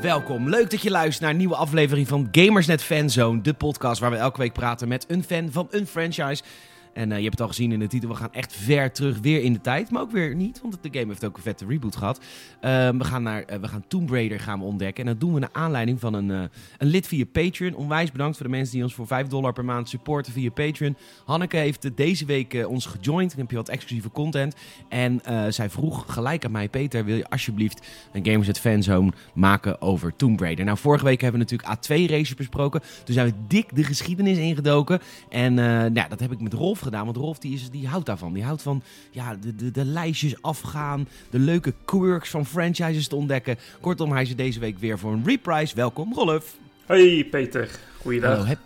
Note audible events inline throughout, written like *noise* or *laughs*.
Welkom, leuk dat je luistert naar een nieuwe aflevering van Gamersnet Fanzone, de podcast waar we elke week praten met een fan van een franchise. En uh, je hebt het al gezien in de titel, we gaan echt ver terug weer in de tijd. Maar ook weer niet, want de game heeft ook een vette reboot gehad. Uh, we, gaan naar, uh, we gaan Tomb Raider gaan we ontdekken. En dat doen we naar aanleiding van een, een lid via Patreon. Onwijs bedankt voor de mensen die ons voor 5 dollar per maand supporten via Patreon. Hanneke heeft deze week ons gejoind. Dan heb je wat exclusieve content. En zij vroeg gelijk aan mij, Peter, wil je alsjeblieft een Gamers at Fanzone maken over Tomb Raider? Nou, vorige week hebben we natuurlijk A2-races besproken. Toen zijn we dik de geschiedenis ingedoken. En nou, dat heb ik met Rolf gedaan. Want Rolf die, is, die houdt daarvan. Die houdt van ja, de, de, de lijstjes afgaan. De leuke quirks van franchises te ontdekken. Kortom, hij is deze week weer voor een reprise. Welkom, Rolf. Hoi Peter, goeiedag. Hallo, heb,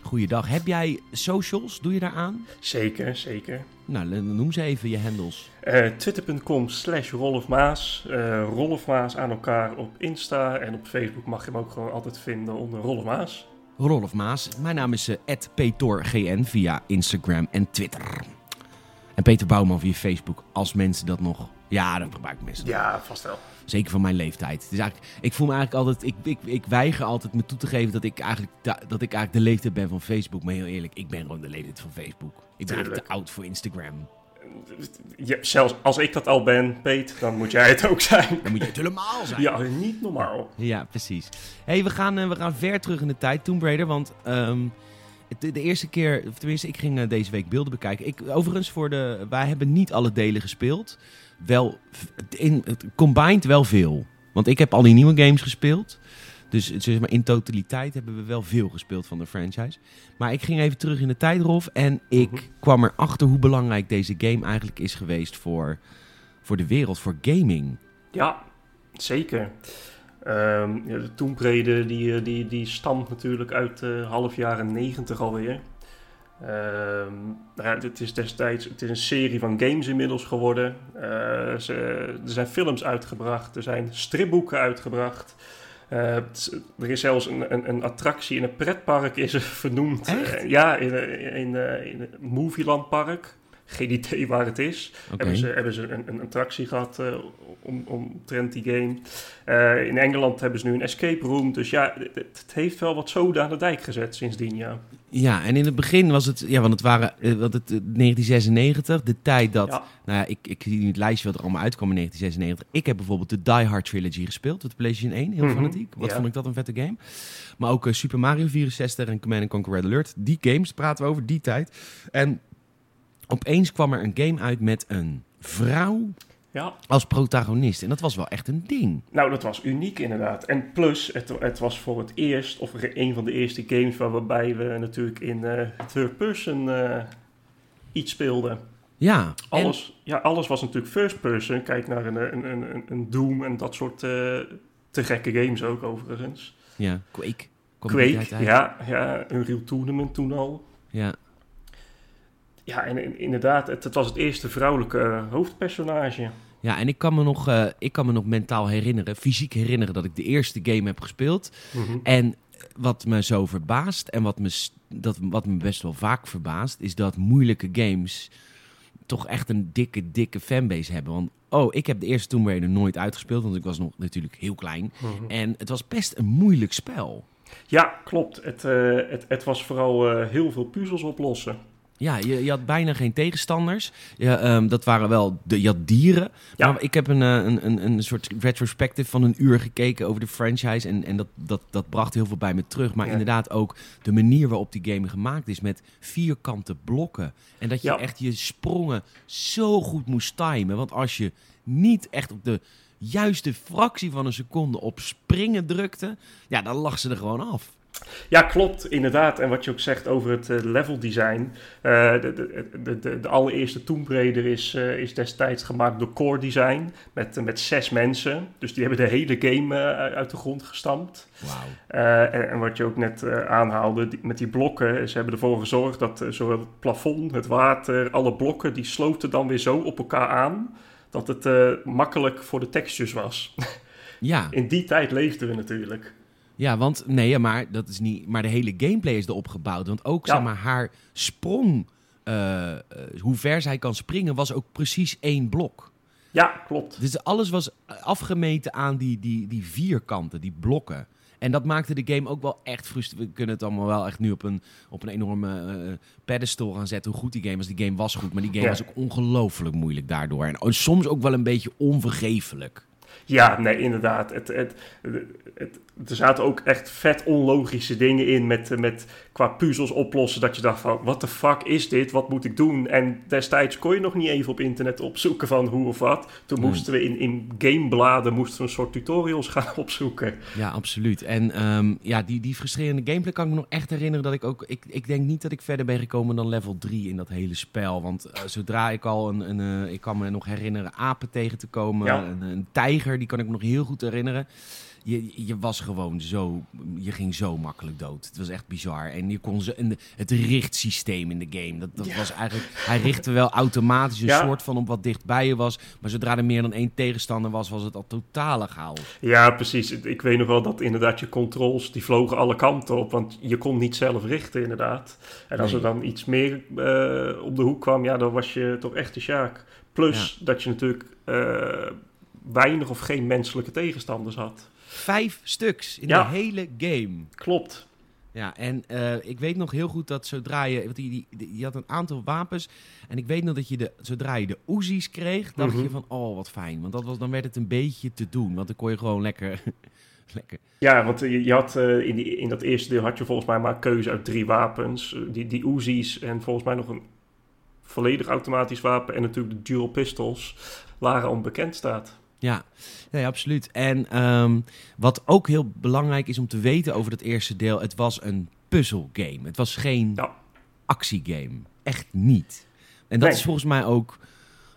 goeiedag. Heb jij socials? Doe je daar aan? Zeker, zeker. Nou, noem ze even je handles. Uh, Twitter.com slash Rolfmaas. Uh, Rolfmaas aan elkaar op Insta. En op Facebook mag je hem ook gewoon altijd vinden onder Rolfmaas. Rolf Maas. Mijn naam is uh, @petorgn via Instagram en Twitter. En Peter Bouwman via Facebook, als mensen dat nog... Ja, dat gebruik ik mensen. Ja, vast wel. Zeker van mijn leeftijd. Dus eigenlijk, ik voel me eigenlijk altijd... Ik, ik, ik weiger altijd me toe te geven dat ik, eigenlijk, dat ik eigenlijk de leeftijd ben van Facebook. Maar heel eerlijk, ik ben gewoon de leeftijd van Facebook. Ik ben eigenlijk te oud voor Instagram zelfs als ik dat al ben, Peet, dan moet jij het ook zijn. Dan moet je het helemaal zijn. Ja, niet normaal. Ja, precies. hey, we, gaan, uh, we gaan ver terug in de tijd, Tomb Raider. Want um, de, de, eerste keer, of tenminste, ik ging uh, deze week beelden bekijken. Ik, overigens, voor de, wij hebben niet alle delen gespeeld. Wel, in, combined wel veel. Want ik heb al die nieuwe games gespeeld. Dus zeg maar, in totaliteit hebben we wel veel gespeeld van de franchise. Maar ik ging even terug in de tijd, Rolf. En ik mm kwam erachter hoe belangrijk deze game eigenlijk is geweest voor, voor de wereld, voor gaming. Ja, zeker. Um, ja, de Tomb Raider die, eh, die, die stamt natuurlijk uit de half jaren negentig alweer. Um, ja, het is destijds het is een serie van games inmiddels geworden. Uh, ze, er zijn films uitgebracht, er zijn stripboeken uitgebracht. Uh, er is zelfs een, een, een, attractie in een pretpark is *laughs* vernoemd. Uh, ja, in, in, uh, in het Movieland Park. Geen idee waar het is. Okay. Hebben ze, hebben ze een, een attractie gehad om, omtrent die game. in Engeland hebben ze nu een escape room. Dus ja, het, het, heeft wel wat zoden aan de dijk gezet sindsdien, ja. Ja, en in het begin was het, ja, want het waren, want het 1996, de tijd dat, ja. nou ja, ik, ik zie nu het lijstje wat er allemaal uitkwam in 1996. Ik heb bijvoorbeeld de Die Hard Trilogy gespeeld, de PlayStation 1, heel mm -hmm. fanatiek. Wat ja. vond ik dat een vette game. Maar ook uh, Super Mario 64 en Command Conquer Red Alert, die games praten we over, die tijd. En opeens kwam er een game uit met een vrouw ja. als protagonist. En dat was wel echt een ding. Nou, dat was uniek inderdaad. En plus, het, het was voor het eerst, of een van de eerste games waarbij we natuurlijk in uh, third person uh, iets speelden. Ja. Alles, en... ja, alles was natuurlijk first person. Kijk naar een, een, een, een Doom en dat soort uh, te gekke games ook overigens. Ja, Quake. Quake, ja, ja. Unreal Tournament toen al. Ja. Ja, en inderdaad, het, het was het eerste vrouwelijke hoofdpersonage. Ja, en ik kan, me nog, uh, ik kan me nog mentaal herinneren, fysiek herinneren, dat ik de eerste game heb gespeeld. Mm -hmm. En wat me zo verbaast en wat me, dat, wat me best wel vaak verbaast, is dat moeilijke games toch echt een dikke, dikke fanbase hebben. Want, oh, ik heb de eerste Tomb Raider nooit uitgespeeld, want ik was nog natuurlijk heel klein. Mm -hmm. En het was best een moeilijk spel. Ja, klopt. Het, uh, het, het was vooral uh, heel veel puzzels oplossen. Ja, je, je, had bijna geen tegenstanders. Um, dat waren wel de, je had dieren. Ja. Maar ik heb een, een, een, een soort retrospective van een uur gekeken over de franchise. En, en dat, dat, dat bracht heel veel bij me terug. Maar Ja. inderdaad ook de manier waarop die game gemaakt is. Met vierkante blokken. En dat je Ja. echt je sprongen zo goed moest timen. Want als je niet echt op de juiste fractie van een seconde op springen drukte. Ja, dan lag ze er gewoon af. Ja, klopt, inderdaad. En wat je ook zegt over het uh, level design. Uh, de, de, de, de, allereerste Tomb Raider is, uh, is destijds gemaakt door Core Design. Met, met zes mensen. Dus die hebben de hele game uit de grond gestampt. En, en, wat je ook net aanhaalde, die, met die blokken. Ze hebben ervoor gezorgd dat zowel het plafond, het water, alle blokken, die sloten dan weer zo op elkaar aan. Dat het makkelijk voor de textures was. Ja. In die tijd leefden we natuurlijk. Ja, want nee, maar dat is niet. Maar de hele gameplay is erop gebouwd. Want ook Ja. zeg maar haar sprong, eh, eh, hoe ver zij kan springen, was ook precies één blok. Ja, klopt. Dus alles was afgemeten aan die, die, die vierkanten, die blokken. En dat maakte de game ook wel echt frustrerend. We kunnen het allemaal wel echt nu op een, op een enorme uh, pedestal gaan zetten. Hoe goed die game was. Die game was goed, maar die game Ja. was ook ongelooflijk moeilijk daardoor. En soms ook wel een beetje onvergeeflijk. Ja, nee, inderdaad. Het, het, het, er zaten ook echt vet onlogische dingen in met, met qua puzzels oplossen. Dat je dacht van, wat de fuck is dit? Wat moet ik doen? En destijds kon je nog niet even op internet opzoeken van hoe of wat. Toen Nee. moesten we in, in gamebladen moesten we een soort tutorials *laughs* gaan opzoeken. Ja, absoluut. En ehm, ja, die, die frustrerende gameplay kan ik me nog echt herinneren dat ik ook... Ik, ik denk niet dat ik verder ben gekomen dan level 3 in dat hele spel. Want eh, zodra ik al een... een eh, ik kan me nog herinneren apen tegen te komen. Ja. Een, een tijger, die kan ik me nog heel goed herinneren. Je, je was gewoon zo... Je ging zo makkelijk dood. Het was echt bizar. En je kon ze... En de- het richtsysteem in de game, dat, dat Ja. was eigenlijk... Hij richtte wel automatisch een Ja. soort van op wat dichtbij je was. Maar zodra er meer dan één tegenstander was, was het al totale chaos. Ja, precies. Ik weet nog wel dat inderdaad je controls, die vlogen alle kanten op. Want je kon niet zelf richten, inderdaad. En als Nee. er dan iets meer eh, op de hoek kwam, ja, dan was je toch echt de Sjaak. Plus dat je natuurlijk eh, weinig of geen menselijke tegenstanders had. Vijf stuks in Ja. de hele game. Klopt. Ja, en eh, ik weet nog heel goed dat zodra je... Want die, die, had een aantal wapens. En ik weet nog dat je de, zodra je de Uzi's kreeg, dacht Mhm. je van... Oh, wat fijn. Want dat was, dan werd het een beetje te doen. Want dan kon je gewoon lekker... *laughs* lekker Ja, want je, je had eh, in, die, in dat eerste deel had je volgens mij maar keuze uit drie wapens. Eh, Die, die Uzi's en volgens mij nog een volledig automatisch wapen. En natuurlijk de dual pistols waren onbekend staat. Ja, nee, absoluut. En ehm, wat ook heel belangrijk is om te weten over dat eerste deel... Het was een puzzelgame. Het was geen Ja. actiegame. Echt niet. En dat Nee. is volgens mij ook...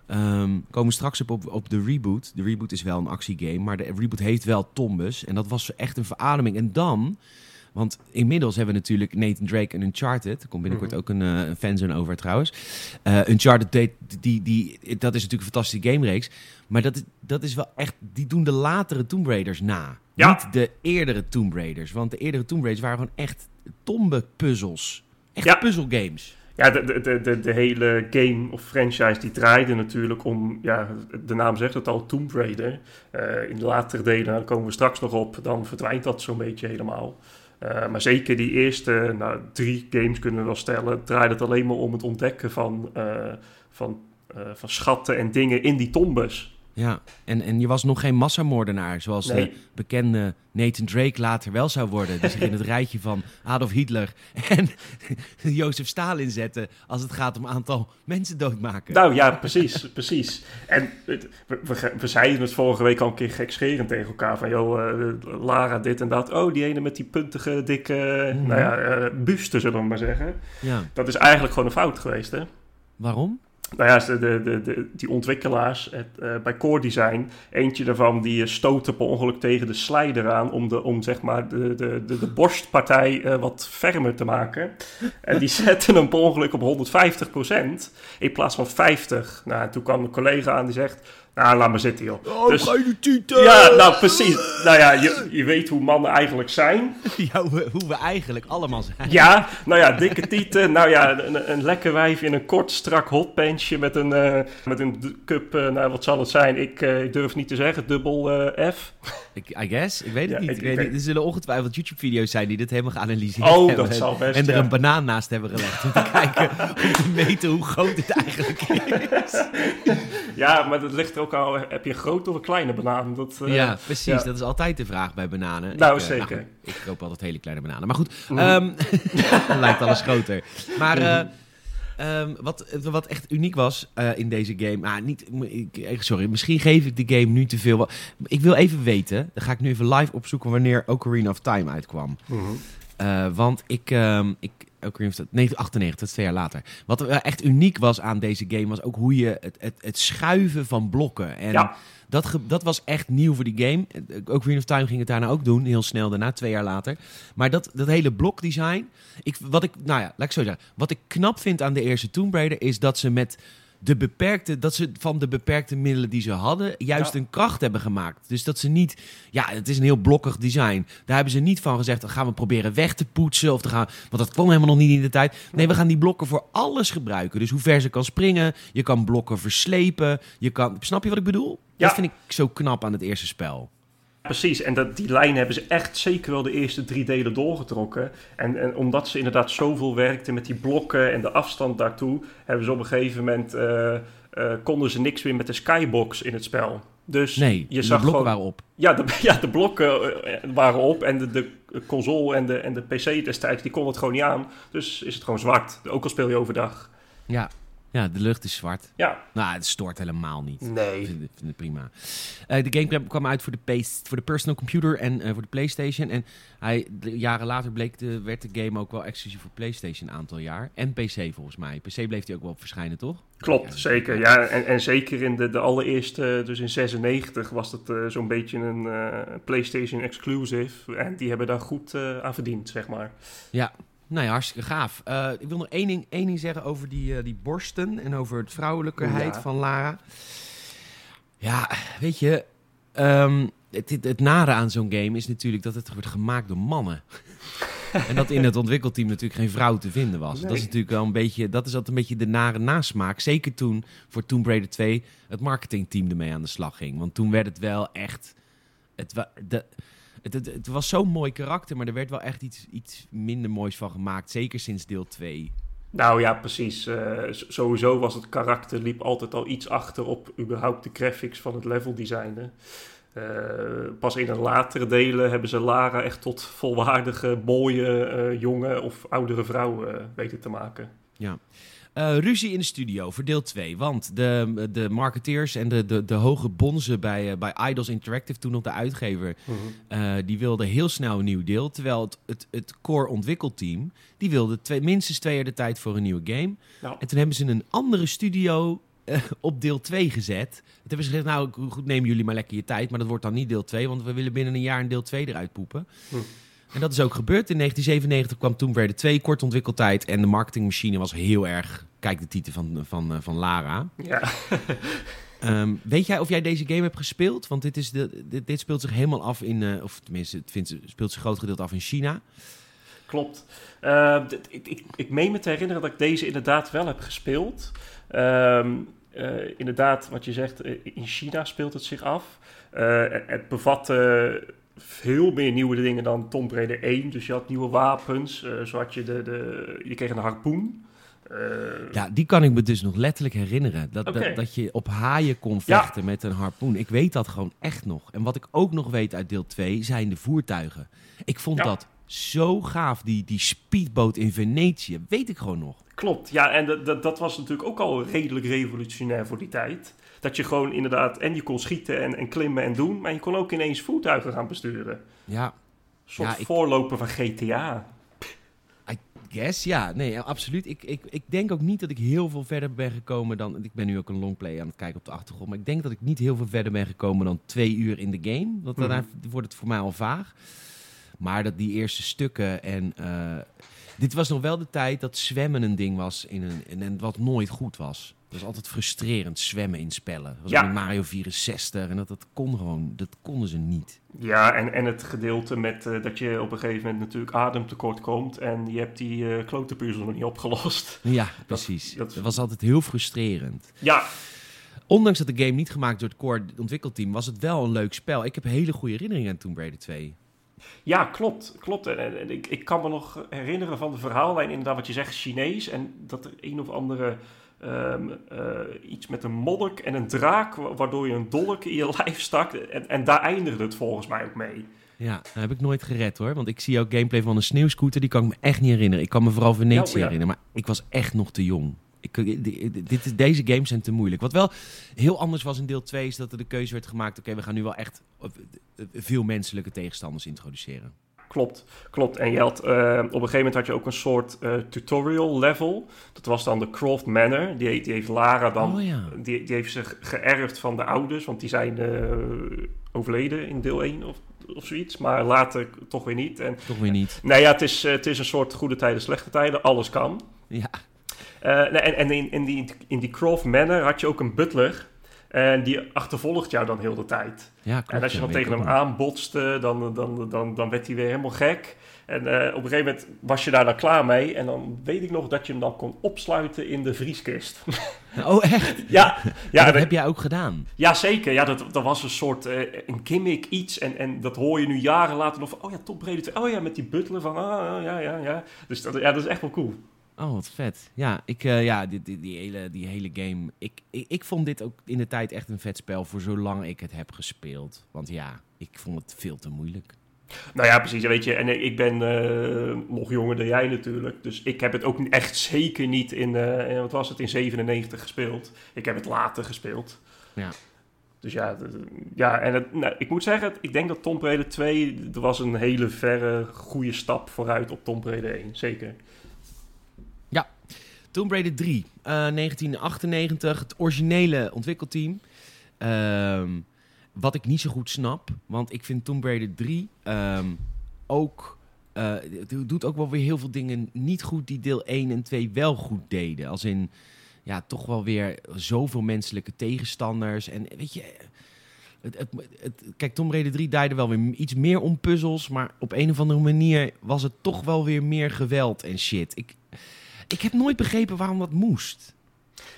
ehm, komen we straks op, op, op de reboot. De reboot is wel een actiegame, maar de reboot heeft wel Tombus. En dat was echt een verademing. En dan... Want inmiddels hebben we natuurlijk Nathan Drake en Uncharted. Er komt binnenkort Mhm. ook een, eh, een fanzone over trouwens. Eh, Uncharted, deed- die, die, dat is natuurlijk een fantastische gamereeks. Maar dat, is- dat is wel echt... Die doen de latere Tomb Raiders na. Ja. Niet de eerdere Tomb Raiders. Want de eerdere Tomb Raiders waren gewoon echt tombe-puzzels. Echt Ja. puzzelgames. Ja, de, de, de, de, de hele game of franchise die draaide natuurlijk om, ja, de naam zegt het al, Tomb Raider. Eh, in de latere delen, daar komen we straks nog op, dan verdwijnt dat zo'n beetje helemaal. Eh, maar zeker die eerste nou, drie games kunnen we wel stellen, draaide het alleen maar om het ontdekken van, eh, van, eh, van schatten en dingen in die tombes. Ja, en, en je was nog geen massamoordenaar, zoals de bekende Nathan Drake later wel zou worden. Die zich in het rijtje van Adolf Hitler en *laughs* Jozef Stalin zette als het gaat om aantal mensen doodmaken. Nou ja, precies, *laughs* precies. En we, we, we zeiden het vorige week al een keer gekscherend tegen elkaar. Van, joh, eh, Lara dit en dat. Oh, die ene met die puntige, dikke, Mhm. nou ja, eh buste, zullen we maar zeggen. Ja, Dat is eigenlijk gewoon een fout geweest, hè? waarom? Nou ja, de, de, de, die ontwikkelaars het, eh, bij Core Design, eentje daarvan die eh, stootte per ongeluk tegen de slider aan om, de, om zeg maar de, de, de, borstpartij eh, wat fermer te maken. En die *laughs* zette hem per ongeluk op 150% in plaats van 50. Nou, en toen kwam een collega aan die zegt, nou laat maar zitten joh. Oh, Dus- bruine tieten! Ja, nou precies. Nou ja, je, je weet hoe mannen eigenlijk zijn. *laughs* Ja, hoe, hoe we eigenlijk allemaal zijn. Ja, nou ja, dikke tieten. Nou ja, een, een lekker wijf in een kort, strak hotpantje met een, eh, met een cup, eh, nou wat zal het zijn? Ik eh, durf niet te zeggen, dubbel eh, F. Ik, I guess, ik weet het Ja, niet. ik- Ik ik weet niet. Er zullen ongetwijfeld YouTube-video's zijn die dit helemaal geanalyseerd Oh, hebben. dat zal best, En er ja. een banaan naast hebben gelegd om te *laughs* kijken, om te meten hoe groot het eigenlijk is. *laughs* Ja, maar dat ligt er ook al, heb je een grote of een kleine banaan? Dat, eh, ja, precies. ja. Dat is altijd de vraag bij bananen. Nou, ik, eh, zeker. goed, ik koop altijd hele kleine bananen. Maar goed, dan *laughs* lijkt alles groter. Maar eh, ehm, wat, wat echt uniek was eh, in deze game... Ah, niet, ik, sorry, misschien geef ik de game nu te veel. Ik wil even weten, dan ga ik nu even live opzoeken... wanneer Ocarina of Time uitkwam. Mhm. Eh, want ik, ehm ik Ocarina of Time, nee, 98, dat is twee jaar later. Wat echt uniek was aan deze game was ook hoe je het, het, het schuiven van blokken. En Ja. dat, dat was echt nieuw voor die game. Eh, Ocarina of Time ging het daarna ook doen, heel snel daarna, twee jaar later. Maar dat, dat hele blokdesign, ik, wat ik, nou ja, laat ik zo zeggen. Wat ik knap vind aan de eerste Tomb Raider is dat ze met de beperkte, dat ze van de beperkte middelen die ze hadden, juist Ja. een kracht hebben gemaakt. Dus dat ze niet, ja, het is een heel blokkig design. Daar hebben ze niet van gezegd, dan gaan we proberen weg te poetsen. Of te gaan, want dat kon helemaal nog niet in de tijd. Nee, we gaan die blokken voor alles gebruiken. Dus hoe ver ze kan springen, je kan blokken verslepen. Je kan, snap je wat ik bedoel? Ja. Dat vind ik zo knap aan het eerste spel. Precies, en dat, die lijn hebben ze echt zeker wel de eerste drie delen doorgetrokken. En, en omdat ze inderdaad zoveel werkten met die blokken en de afstand daartoe, hebben ze op een gegeven moment eh, eh, konden ze niks meer met de skybox in het spel. Dus Nee, je de zag blokken gewoon, waren op. ja, de, *laughs* ja, de blokken eh, waren op en de, de console en de, en de PC destijds, die kon het gewoon niet aan. Dus is het gewoon zwart, ook al speel je overdag. Ja. Ja, de lucht is zwart. Ja, Nou, het stoort helemaal niet. Ik nee. vind, het- vind het prima. Eh, de game kwam- uit voor de, voor de personal computer en eh, voor de PlayStation. En hij, de- jaren later bleek de, werd de game ook wel exclusief voor PlayStation een aantal jaar. En PC volgens mij. PC bleef hij ook wel verschijnen, toch? Klopt, zeker. Ja, en, en zeker in de, de allereerste, dus in 96, was het eh, zo'n beetje een PlayStation exclusive. En die hebben daar goed aan verdiend, zeg maar. Ja, nou ja, hartstikke gaaf. Eh, ik wil nog één ding, één ding zeggen over die, eh, die borsten en over het vrouwelijkheid Ja. van Lara. Ja, weet je, ehm, het, het, het nare aan zo'n game is natuurlijk dat het wordt gemaakt door mannen. *laughs* en dat in het ontwikkelteam natuurlijk geen vrouw te vinden was. Dat is natuurlijk wel een beetje, dat is altijd een beetje de nare nasmaak. Zeker toen voor Tomb Raider 2 het marketingteam ermee aan de slag ging. Want toen werd het wel echt, het, de, het, het, het was zo'n mooi karakter, maar er werd wel echt iets, iets minder moois van gemaakt. Zeker sinds deel 2. Nou ja, precies. Eh, sowieso was het karakter, liep altijd al iets achter op überhaupt de graphics van het level designen. Eh, pas in de latere delen hebben ze Lara echt tot volwaardige, mooie, eh, jonge of oudere vrouw weten te maken. Eh, ruzie in de studio voor deel 2. Want de, de marketeers en de, de, de hoge bonzen bij, eh, bij Idols Interactive, toen nog de uitgever, eh, die wilden heel snel een nieuw deel. Terwijl het, het, het core ontwikkelteam, die wilde twee, minstens twee jaar de tijd voor een nieuwe game. Nou, En toen hebben ze een andere studio op deel 2 gezet. Toen hebben ze gezegd, nou goed, nemen jullie maar lekker je tijd. Maar dat wordt dan niet deel 2, want we willen binnen een jaar een deel 2 eruit poepen. Hm. En dat is ook gebeurd. In 1997 kwam Tomb Raider 2, kort ontwikkeltijd. En de marketingmachine was heel erg, kijk de titel van, van, eh, van Lara. ja. *laughs* Ehm, weet jij of jij deze game hebt gespeeld? Want dit, is de, dit, dit speelt zich helemaal af in, eh, of tenminste, het vindt, speelt zich groot gedeelte af in China. Klopt. Eh, dit- ik, ik, ik meen me te herinneren dat ik deze inderdaad wel heb gespeeld. Ehm, eh, inderdaad, wat je zegt, in China speelt het zich af. Het bevatte veel meer nieuwe dingen dan Tomb Raider 1. Dus je had nieuwe wapens. zo had je de, de... Je kreeg een harpoen. Eh, Ja, die kan ik me dus nog letterlijk herinneren. Dat, dat, dat je op haaien kon Ja. vechten met een harpoen. Ik weet dat gewoon echt nog. En wat ik ook nog weet uit deel 2 zijn de voertuigen. Ik vond Ja. dat zo gaaf. Die, die speedboot in Venetië, weet ik gewoon nog. Klopt, ja, en dat, dat, dat was natuurlijk ook al redelijk revolutionair voor die tijd. Dat je gewoon inderdaad, en je kon schieten en, en klimmen en doen, maar je kon ook ineens voertuigen gaan besturen. Ja, Een soort Ja, ik- voorloper van GTA. yes, ja. Nee, absoluut. Ik, ik, ik denk ook niet dat ik heel veel verder ben gekomen dan... Ik ben nu ook een longplay aan het kijken op de achtergrond. Maar ik denk dat ik niet heel veel verder ben gekomen dan twee uur in de game. Want daarna Mhm. wordt het voor mij al vaag. Maar dat die eerste stukken en... eh, dit was nog wel de tijd dat zwemmen een ding was in een, een wat nooit goed was. Dat was altijd frustrerend, zwemmen in spellen. Dat was Ja. Mario 64 en dat, dat kon gewoon, dat konden ze niet. Ja, en, en het gedeelte met eh, dat je op een gegeven moment natuurlijk ademtekort komt en je hebt die eh klote puzzel nog niet opgelost. Ja, precies. dat- Dat was altijd heel frustrerend. Ja, Ondanks dat de game niet gemaakt door het core ontwikkelteam, was het wel een leuk spel. Ik heb hele goede herinneringen aan Tomb Raider 2. ja klopt. klopt. En, en- en ik, ik kan me nog herinneren van de verhaallijn, inderdaad wat je zegt, Chinees. En dat er een of andere ehm, eh, iets met een monnik en een draak, wa- waardoor je een dolk in je *laughs* lijf stak. En, en daar eindigde het volgens mij ook mee. Ja, dat heb ik nooit gered hoor. Want ik zie ook gameplay van een sneeuwscooter, die kan ik me echt niet herinneren. Ik kan me vooral Venetië Ja, oh ja. herinneren, maar ik was echt nog te jong. Ik, dit, dit- deze games zijn te moeilijk. Wat wel heel anders was in deel 2 is dat er de keuze werd gemaakt... oké, we gaan nu wel echt eh, eh, veel menselijke tegenstanders introduceren. Klopt, klopt. En je had, eh, op een gegeven moment had je ook een soort eh, tutorial level. Dat was dan de Croft Manor. Die, die heeft Lara dan oh ja. Die, die heeft zich geërfd van de ouders, want die zijn eh, overleden in deel 1 of, of zoiets. Maar later toch weer niet. En, Toch weer niet. nou ja, het is, het is een soort goede tijden, slechte tijden. Alles kan. Ja, en en in, in, die, in die Croft Manor had je ook een butler. En die achtervolgt jou dan heel de tijd. Ja, klopt. en als je dan tegen hem aanbotste, dan, dan, dan, dan werd hij weer helemaal gek. En eh, op een gegeven moment was je daar dan klaar mee. En dan weet ik nog dat je hem dan kon opsluiten in de vrieskist. *laughs* Oh, echt? *laughs* ja, Ja, dat dat- heb jij ook gedaan. ja, zeker. Ja, dat, dat was een soort eh, een gimmick iets. En, en dat hoor je nu jaren later nog van... Oh ja, Tom Brady 2. Oh ja, met die butler van... Ah, ja, ja, ja. Dus dat, ja, dat is echt wel cool. Oh, wat vet. Ja, ik, eh, ja die, die, die, hele, die hele game. Ik, ik, ik vond dit ook in de tijd echt een vet spel voor zolang ik het heb gespeeld. Want ja, ik vond het veel te moeilijk. Nou ja, precies. Weet je, en ik ben eh, nog jonger dan jij natuurlijk. Dus ik heb het ook echt zeker niet in, eh, wat was het, in 97 gespeeld. Ik heb het later gespeeld. Ja. Dus ja, ja en het, nou, ik moet zeggen, ik denk dat Tomb Raider 2, er was een hele verre goede stap vooruit op Tomb Raider 1. Zeker. Tomb Raider 3, eh, 1998, het originele ontwikkelteam. Ehm, wat ik niet zo goed snap, want ik vind Tomb Raider 3 ehm, ook... eh, het doet ook wel weer heel veel dingen niet goed die deel 1 en 2 wel goed deden. Als in, ja, toch wel weer zoveel menselijke tegenstanders. En weet je... Het, het, het- kijk, Tomb Raider 3 draaide wel weer iets meer om puzzels, maar op een of andere manier was het toch wel weer meer geweld en shit. Ik, ik heb nooit begrepen waarom dat moest.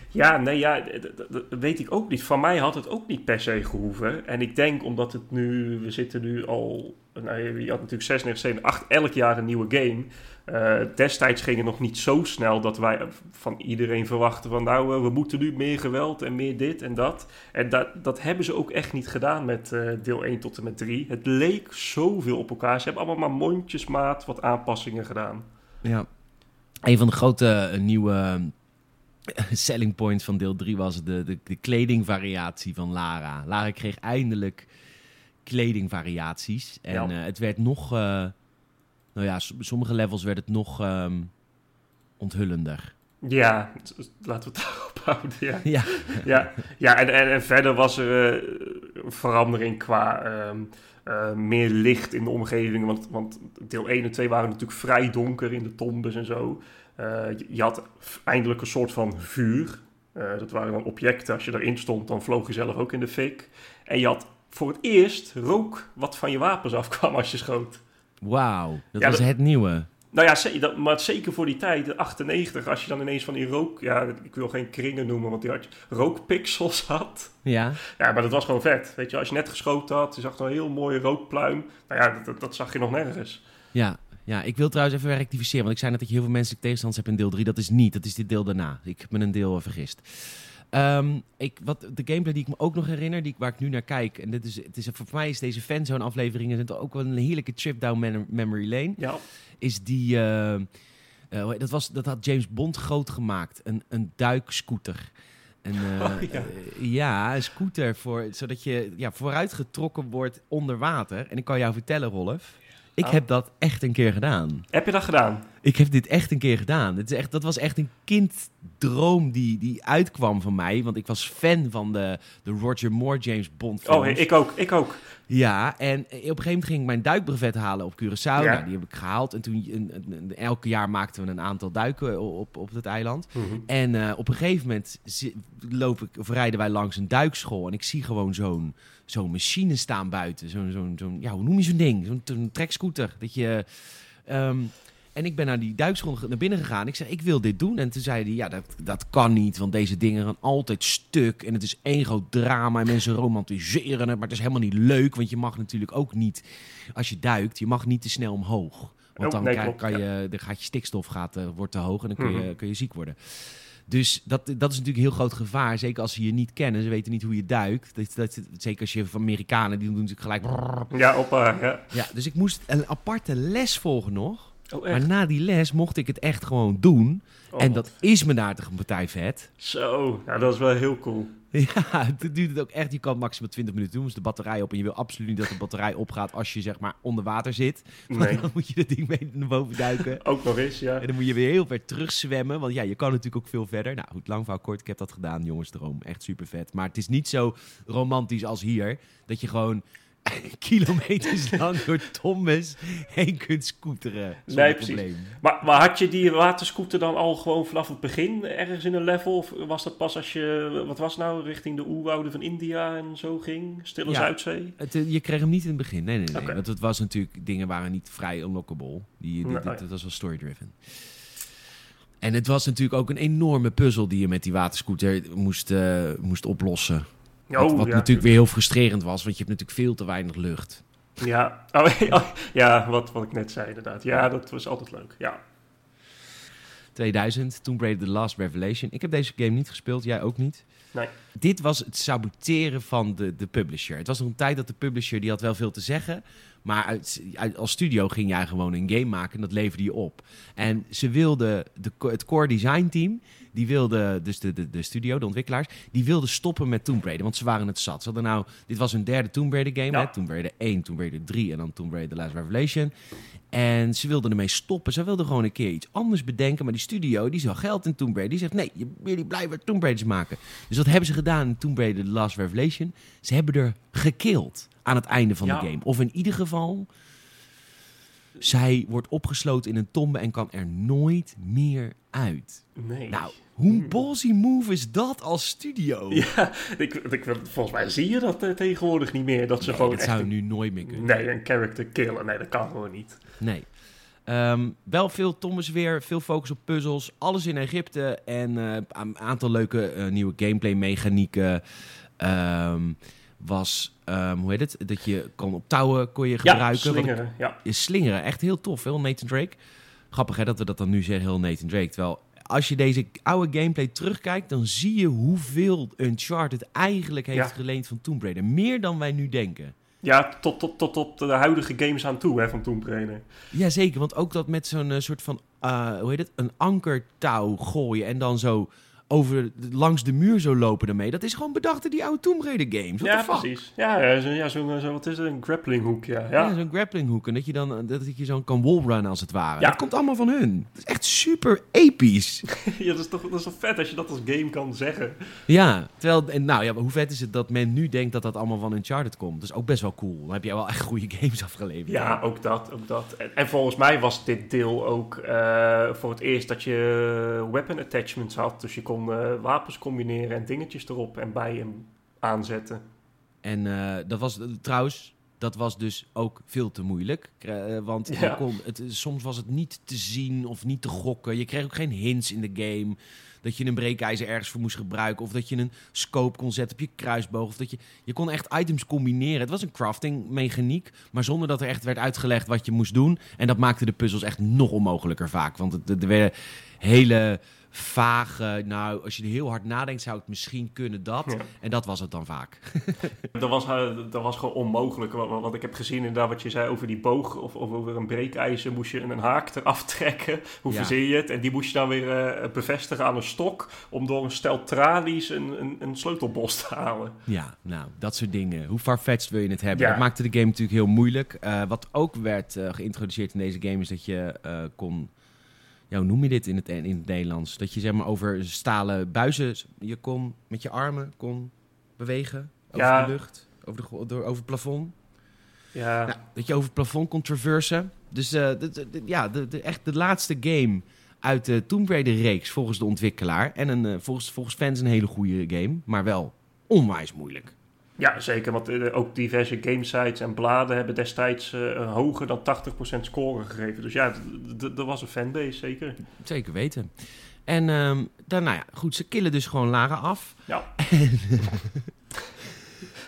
Ja, nee, ja, dat weet ik ook niet. Van mij had het ook niet per se gehoeven. En ik denk omdat het nu, we zitten nu al, nou, je had natuurlijk 96, 7, 8, elk jaar een nieuwe game. Eh, destijds ging het nog niet zo snel dat wij van iedereen verwachten van nou, eh, we moeten nu meer geweld en meer dit en dat. En dat, dat hebben ze ook echt niet gedaan met eh, deel 1 tot en met 3. Het leek zoveel op elkaar. Ze hebben allemaal maar mondjesmaat wat aanpassingen gedaan. Ja. Een van de grote eh, nieuwe eh, *laughs* selling points van deel 3 was de, de, de kledingvariatie van Lara. Lara kreeg eindelijk kledingvariaties. En Ja. eh, het werd nog... nou ja, sommige levels werd het nog ehm, onthullender. Ja, laten we het *laughs* daarop houden. Ja. Ja. *laughs* ja, ja en, en, en verder was er verandering qua ehm, eh, meer licht in de omgeving. Want, want deel 1 en 2 waren natuurlijk vrij donker in de tombes en zo. Eh, je, je had eindelijk een soort van vuur. Eh, dat waren dan objecten. Als je erin stond, dan vloog je zelf ook in de fik. En je had voor het eerst rook wat van je wapens *laughs* afkwam als je schoot. Wauw, dat Ja, was dat- het nieuwe. Nou ja, dat, maar zeker voor die tijd, de 98, als je dan ineens van die rook... Ja, ik wil geen kringen noemen, want die had je rookpixels *laughs* had. Ja, Ja, maar dat was gewoon vet. Weet je, als je net geschoten had, je zag een heel mooie rookpluim. Nou ja, dat, dat zag je nog nergens. Ja. Ik wil trouwens even rectificeren. Want ik zei net dat je heel veel menselijke tegenstanders hebt in deel 3. Dat is niet. Dat is dit deel daarna. Ik heb me een deel eh, vergist. Ehm, ik, wat, de gameplay die ik me ook nog herinner, die, waar ik nu naar kijk. En dit is, het is, voor mij is deze fanzone afleveringen zijn toch ook wel een heerlijke trip down mem- memory lane. Ja, Is die... eh, eh, dat, was, dat had James Bond groot gemaakt. Een, een duikscooter. Een, *laughs* Oh, ja. ja, een scooter. Voor, zodat je ja, vooruitgetrokken wordt onder water. En ik kan jou vertellen, Rolf. Ik Oh. heb dat echt een keer gedaan. heb je dat gedaan? Ik heb dit echt een keer gedaan. Het is echt, dat was echt een kinddroom die, die uitkwam van mij. Want ik was fan van de, de Roger Moore James Bond films. Oh, ik ook, ik ook. Ja, en op een gegeven moment ging ik mijn duikbrevet halen op Curaçao. Ja. Nou, die heb ik gehaald. En toen, elke jaar maakten we een aantal duiken op, op het eiland. En eh, op een gegeven moment loop ik, of rijden wij langs een duikschool. En ik zie gewoon zo'n zo'n machine staan buiten. Zo'n, zo'n, zo'n, ja, hoe noem je zo'n ding? Zo'n, zo'n trekscooter. Dat je... ehm, en ik ben naar die duikschool naar binnen gegaan. Ik zei, ik wil dit doen. En toen zei hij, ja, dat, dat kan niet. Want deze dingen gaan altijd stuk. En het is één groot drama. En mensen romantiseren het. Maar het is helemaal niet leuk. Want je mag natuurlijk ook niet, als je duikt, je mag niet te snel omhoog. Want Oh, dan, nee, klopt, kan je, dan gaat je stikstof gaat, eh, wordt te hoog. En dan kun je, Mhm. kun je ziek worden. Dus dat, dat is natuurlijk een heel groot gevaar. Zeker als ze je niet kennen. Ze weten niet hoe je duikt. Dat, dat, zeker als je van Amerikanen, die doen natuurlijk gelijk... Ja, op, ja. Ja, dus ik moest een aparte les volgen nog. Oh, Maar na die les mocht ik het echt gewoon doen. Oh, en dat is me een partij vet. Zo, nou, dat is wel heel cool. *laughs* Ja, het duurt het ook echt. Je kan maximaal 20 minuten doen. Dus de batterij op. En je wil absoluut niet dat de batterij opgaat als je zeg maar onder water zit. *laughs* Want Nee, dan moet je dat ding mee naar boven duiken. *laughs* ook nog eens, ja. En dan moet je weer heel ver terugzwemmen. Want ja, je kan natuurlijk ook veel verder. Nou goed, lang verhaal kort. Ik heb dat gedaan, jongensdroom. Echt super vet. Maar het is niet zo romantisch als hier. Dat je gewoon *laughs* kilometers lang door Thomas heen kunt scooteren. Nee, precies. probleem. Maar, maar had je die waterscooter dan al gewoon vanaf het begin ergens in een level? Of was dat pas als je, wat was nou, richting de oerwouden van India en zo ging? Stille Ja. Zuidzee? Het, eh, je kreeg hem niet in het begin. Nee, nee, nee. Want het was natuurlijk, dingen waren niet vrij unlockable. Die, dit, Nee, was wel story-driven. En het was natuurlijk ook een enorme puzzel die je met die waterscooter moest, eh, moest oplossen. Wat Oh, wat ja. natuurlijk weer heel frustrerend was, want je hebt natuurlijk veel te weinig lucht. Ja, *laughs* oh, ja, ja wat, wat ik net zei inderdaad. Ja, dat was altijd leuk. Ja, 2000, Tomb Raider The Last Revelation. Ik heb deze game niet gespeeld, jij ook niet. Nee. Dit was het saboteren van de, de publisher. Het was nog een tijd dat de publisher, die had wel veel te zeggen. Maar uit, uit- als studio ging jij gewoon een game maken en dat leverde je op. En ze wilden, de, het core design team, die wilde, dus de, de, de studio, de ontwikkelaars, die wilden stoppen met Tomb Raider. Want ze waren het zat. Ze hadden nou, dit was hun derde Tomb Raider game. Ja. Hè? Tomb Raider 1, Tomb Raider 3 en dan Tomb Raider The Last Revelation. En ze wilden ermee stoppen. Ze wilden gewoon een keer iets anders bedenken. Maar die studio, die zag geld in Tomb Raider. Die zegt, nee, jullie blijven Tomb Raiders maken. Dus wat hebben ze gedaan in Tomb Raider The Last Revelation? Ze hebben er gekild aan het einde van Ja. de game. Of in ieder geval, zij wordt opgesloten in een tombe en kan er nooit meer uit. nee. Nou, hoe Hmm. ballsy move is dat als studio? *laughs* Ja, ik, ik, volgens mij zie je dat eh, tegenwoordig niet meer. Dat ze Nee, gewoon dat echt zou een, nu nooit meer kunnen. nee, een character killen. Nee, dat kan gewoon niet. Nee. Ehm, wel veel Thomas weer, veel focus op puzzels, alles in Egypte en eh, een aantal leuke eh, nieuwe gameplay mechanieken. Ehm, was, ehm, hoe heet het, dat je kon op touwen kon je Ja, gebruiken. Ik- slingeren. Ja, je slingeren, echt heel tof, heel Nathan Drake. Grappig hè, dat we dat dan nu zeggen, heel Nathan Drake. Terwijl als je deze oude gameplay terugkijkt, dan zie je hoeveel Uncharted eigenlijk heeft Ja. geleend van Tomb Raider. Meer dan wij nu denken. ja tot, tot, tot op de huidige games aan toe hè, van Tomb Raider. Jazeker, want ook dat met zo'n eh, soort van, eh, hoe heet het, een ankertouw gooien en dan zo over langs de muur zo lopen ermee. Dat is gewoon bedacht in die oude Tomb Raider games. What ja, precies. Ja, ja, zo, ja zo, zo, wat is het? Een grappling hoek, ja. Ja, Ja, zo'n grappling hoek. En dat je dan eh, dat je zo kan wallrunnen als het ware. Ja. Dat komt allemaal van hun. Dat is echt super episch. *laughs* ja dat, is toch, dat is toch vet als je dat als game kan zeggen. ja, terwijl, en nou ja, hoe vet is het dat men nu denkt dat dat allemaal van Uncharted komt. Dat is ook best wel cool. Dan heb je wel echt goede games afgeleverd. Ja, ook dat, ook dat. En, en volgens mij was dit deel ook eh, voor het eerst dat je weapon attachments had. Dus je kon eh, wapens combineren en dingetjes erop en bij hem aanzetten. En eh, dat was trouwens, dat was dus ook veel te moeilijk. Eh, want je kon, het, soms was het niet te zien of niet te gokken. Je kreeg ook geen hints in de game. Dat je een breekijzer ergens voor moest gebruiken. Of dat je een scope kon zetten op je kruisboog. Of dat je, je kon echt items combineren. Het was een crafting mechaniek. Maar zonder dat er echt werd uitgelegd wat je moest doen. En dat maakte de puzzels echt nog onmogelijker vaak. Want het, er werden hele vage... Nou, als je er heel hard nadenkt zou het misschien kunnen dat. Ja. En dat was het dan vaak. *laughs* Dat was, eh, dat was gewoon onmogelijk. Wat ik heb gezien inderdaad wat je zei over die boog of, of over een breekijzer moest je een haak eraf trekken. Hoe Ja. verzin je het? En die moest je dan weer eh, bevestigen aan een stok om door een stel tralies een, een, een sleutelbos te halen. Ja, nou, dat soort dingen. Hoe farfetched wil je het hebben? Ja. Dat maakte de game natuurlijk heel moeilijk. Eh, wat ook werd eh, geïntroduceerd in deze game is dat je eh, kon... Ja, hoe noem je dit in het, in het Nederlands? Dat je zeg maar over stalen buizen... Je kon met je armen kon bewegen over Ja. de lucht, over, de, door, over het plafond. Ja, Nou, dat je over het plafond kon traversen. Dus ja, de, de, echt de laatste game uit de Tomb Raider-reeks volgens de ontwikkelaar. En een, eh, volgens, volgens fans een hele goede game, maar wel onwijs moeilijk. ja zeker. Want eh, ook diverse gamesites en bladen hebben destijds eh, hoger dan 80% score gegeven. Dus ja, d- d- er was een fanbase, zeker. Zeker weten. En ehm dan, nou ja, goed, ze killen dus gewoon Lara af. Ja. *laughs*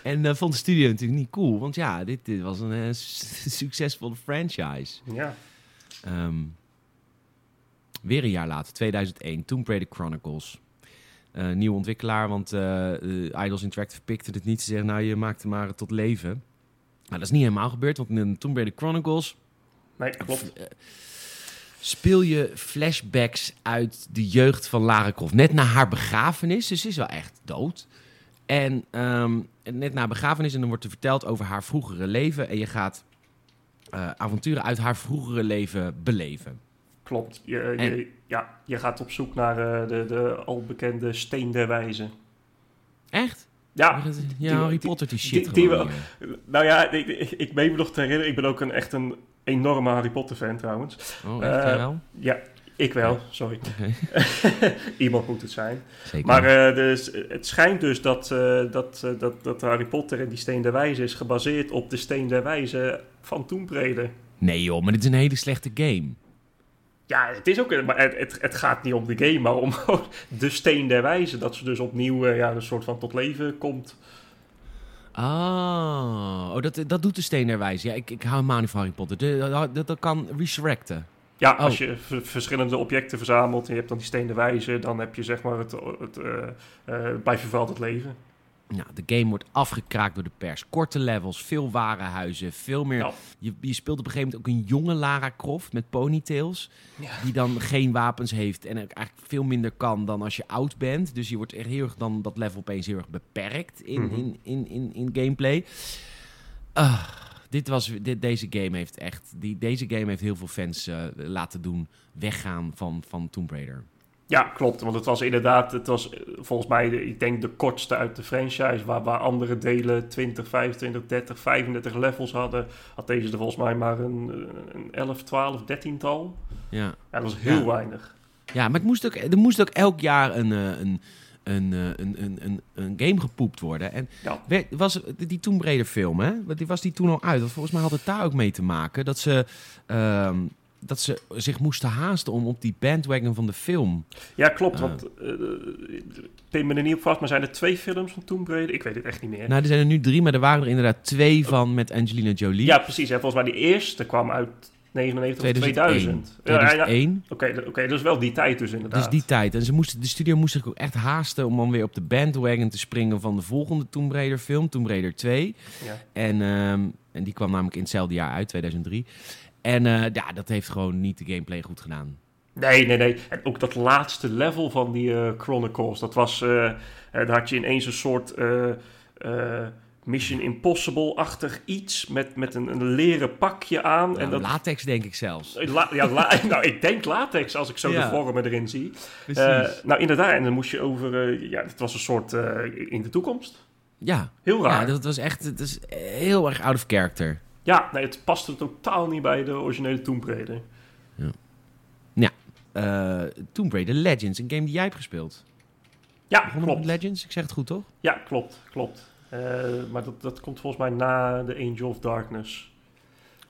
En eh, vond de studio natuurlijk niet cool, want ja, dit, dit was een su- *laughs* succesvolle franchise. Ja, Ehm, weer een jaar later, 2001, Tomb Raider Chronicles. Eh nieuwe ontwikkelaar, want eh, Idols Interactive pikte het niet. Ze zeggen, nou, je maakt hem maar tot leven. Nou, dat is niet helemaal gebeurd, want in Tomb Raider Chronicles nee, klopt. speel je flashbacks uit de jeugd van Lara Croft. Net na haar begrafenis, dus ze is wel echt dood. En ehm, net na begrafenis, en dan wordt er verteld over haar vroegere leven. En je gaat avonturen uit haar vroegere leven beleven. Klopt. Je, En- je, ja, je gaat op zoek naar eh, de, de al bekende steen der wijze. Echt? Ja, Ja, die- Harry Potter die shit die- die nou ja, ik, ik, ik meen me nog te herinneren. Ik ben ook een, echt een enorme Harry Potter fan trouwens. Oh, echt Eh, wel? Ja, ik wel, sorry. *laughs* Iemand moet het zijn. zeker. Maar eh, dus, het schijnt dus dat, eh, dat, dat, dat Harry Potter en die Steen der Wijze is gebaseerd op de Steen der Wijze van Tomb Raider. Nee joh, maar dit is een hele slechte game. Ja, het is ook, maar het, het, het gaat niet om de game, maar om *laughs* de Steen der Wijze. Dat ze dus opnieuw eh, ja, een soort van tot leven komt. Ah, oh, dat, dat doet de steen der wijze. Ja, ik, ik hou helemaal niet van Harry Potter. De- Dat, dat, kan resurrecten. Ja, Oh. als je verschillende objecten verzamelt en je hebt dan die Steen der Wijze, dan heb je zeg maar het, het eh, bij het leven. Nou, de game wordt afgekraakt door de pers. Korte levels, veel warenhuizen, veel meer... Ja. Je, je speelt op een gegeven moment ook een jonge Lara Croft met ponytails. Ja. Die dan geen wapens heeft en eigenlijk veel minder kan dan als je oud bent. Dus je wordt echt heel erg dan dat level opeens heel erg beperkt in, Mhm. in, in, in, in gameplay. Ah, dit was, dit, deze game heeft echt... Die, deze game heeft heel veel fans eh, laten doen weggaan van, van Tomb Raider. Ja, klopt. Want het was inderdaad, het was eh, volgens mij, de, ik denk de kortste uit de franchise. Waar, waar andere delen 20, 25, 30, 35 levels hadden. Had deze er volgens mij maar een, een 11, 12, 13 tal. Ja. Ja, dat was heel Ja. weinig. Ja, maar het moest ook, er moest ook elk jaar een, eh, een, een, eh, een, een, een, een game gepoept worden. En Ja. werd, was die Tomb Raider film, hè? Want Die was die toen al uit? Want volgens mij had het daar ook mee te maken dat ze, ehm, dat ze zich moesten haasten om op die bandwagon van de film. Ja, klopt. Ah. Want uh, pin me er niet op vast, maar zijn er twee films van Tomb Raider? Ik weet het echt niet meer. Nou, er zijn er nu drie, maar er waren er inderdaad twee van met Angelina Jolie. ja, precies. En volgens mij die eerste kwam uit 99 of 2001. 2000. Ja, ja, ja. 2001. Oké, oké, dat is wel die tijd dus inderdaad. Dus die tijd. En ze moesten, de studio moest zich ook echt haasten om dan weer op de bandwagon te springen van de volgende Tomb Raider film, Tomb Raider 2. Ja. En, ehm, en die kwam namelijk in hetzelfde jaar uit, 2003. En eh, ja, dat heeft gewoon niet de gameplay goed gedaan. Nee, nee, nee. En ook dat laatste level van die eh, Chronicles, dat was... eh, daar had je ineens een soort Mission Impossible-achtig iets met, met een, een leren pakje aan. Nou, en dat, Latex denk ik zelfs. La- ja, la- *laughs* nou, ik denk latex als ik zo Ja. de vormen erin zie. Nou, inderdaad. En dan moest je over... ja, het was een soort in de toekomst. ja. Heel raar. Ja, dat was echt het is heel erg out of character. Nee, het paste totaal niet bij de originele Tomb Raider. Eh Tomb Raider Legends, een game die jij hebt gespeeld. Ja, Begonnen klopt. Legends? Ik zeg het goed, toch? Ja, klopt, klopt. Eh, maar dat, dat komt volgens mij na de Angel of Darkness.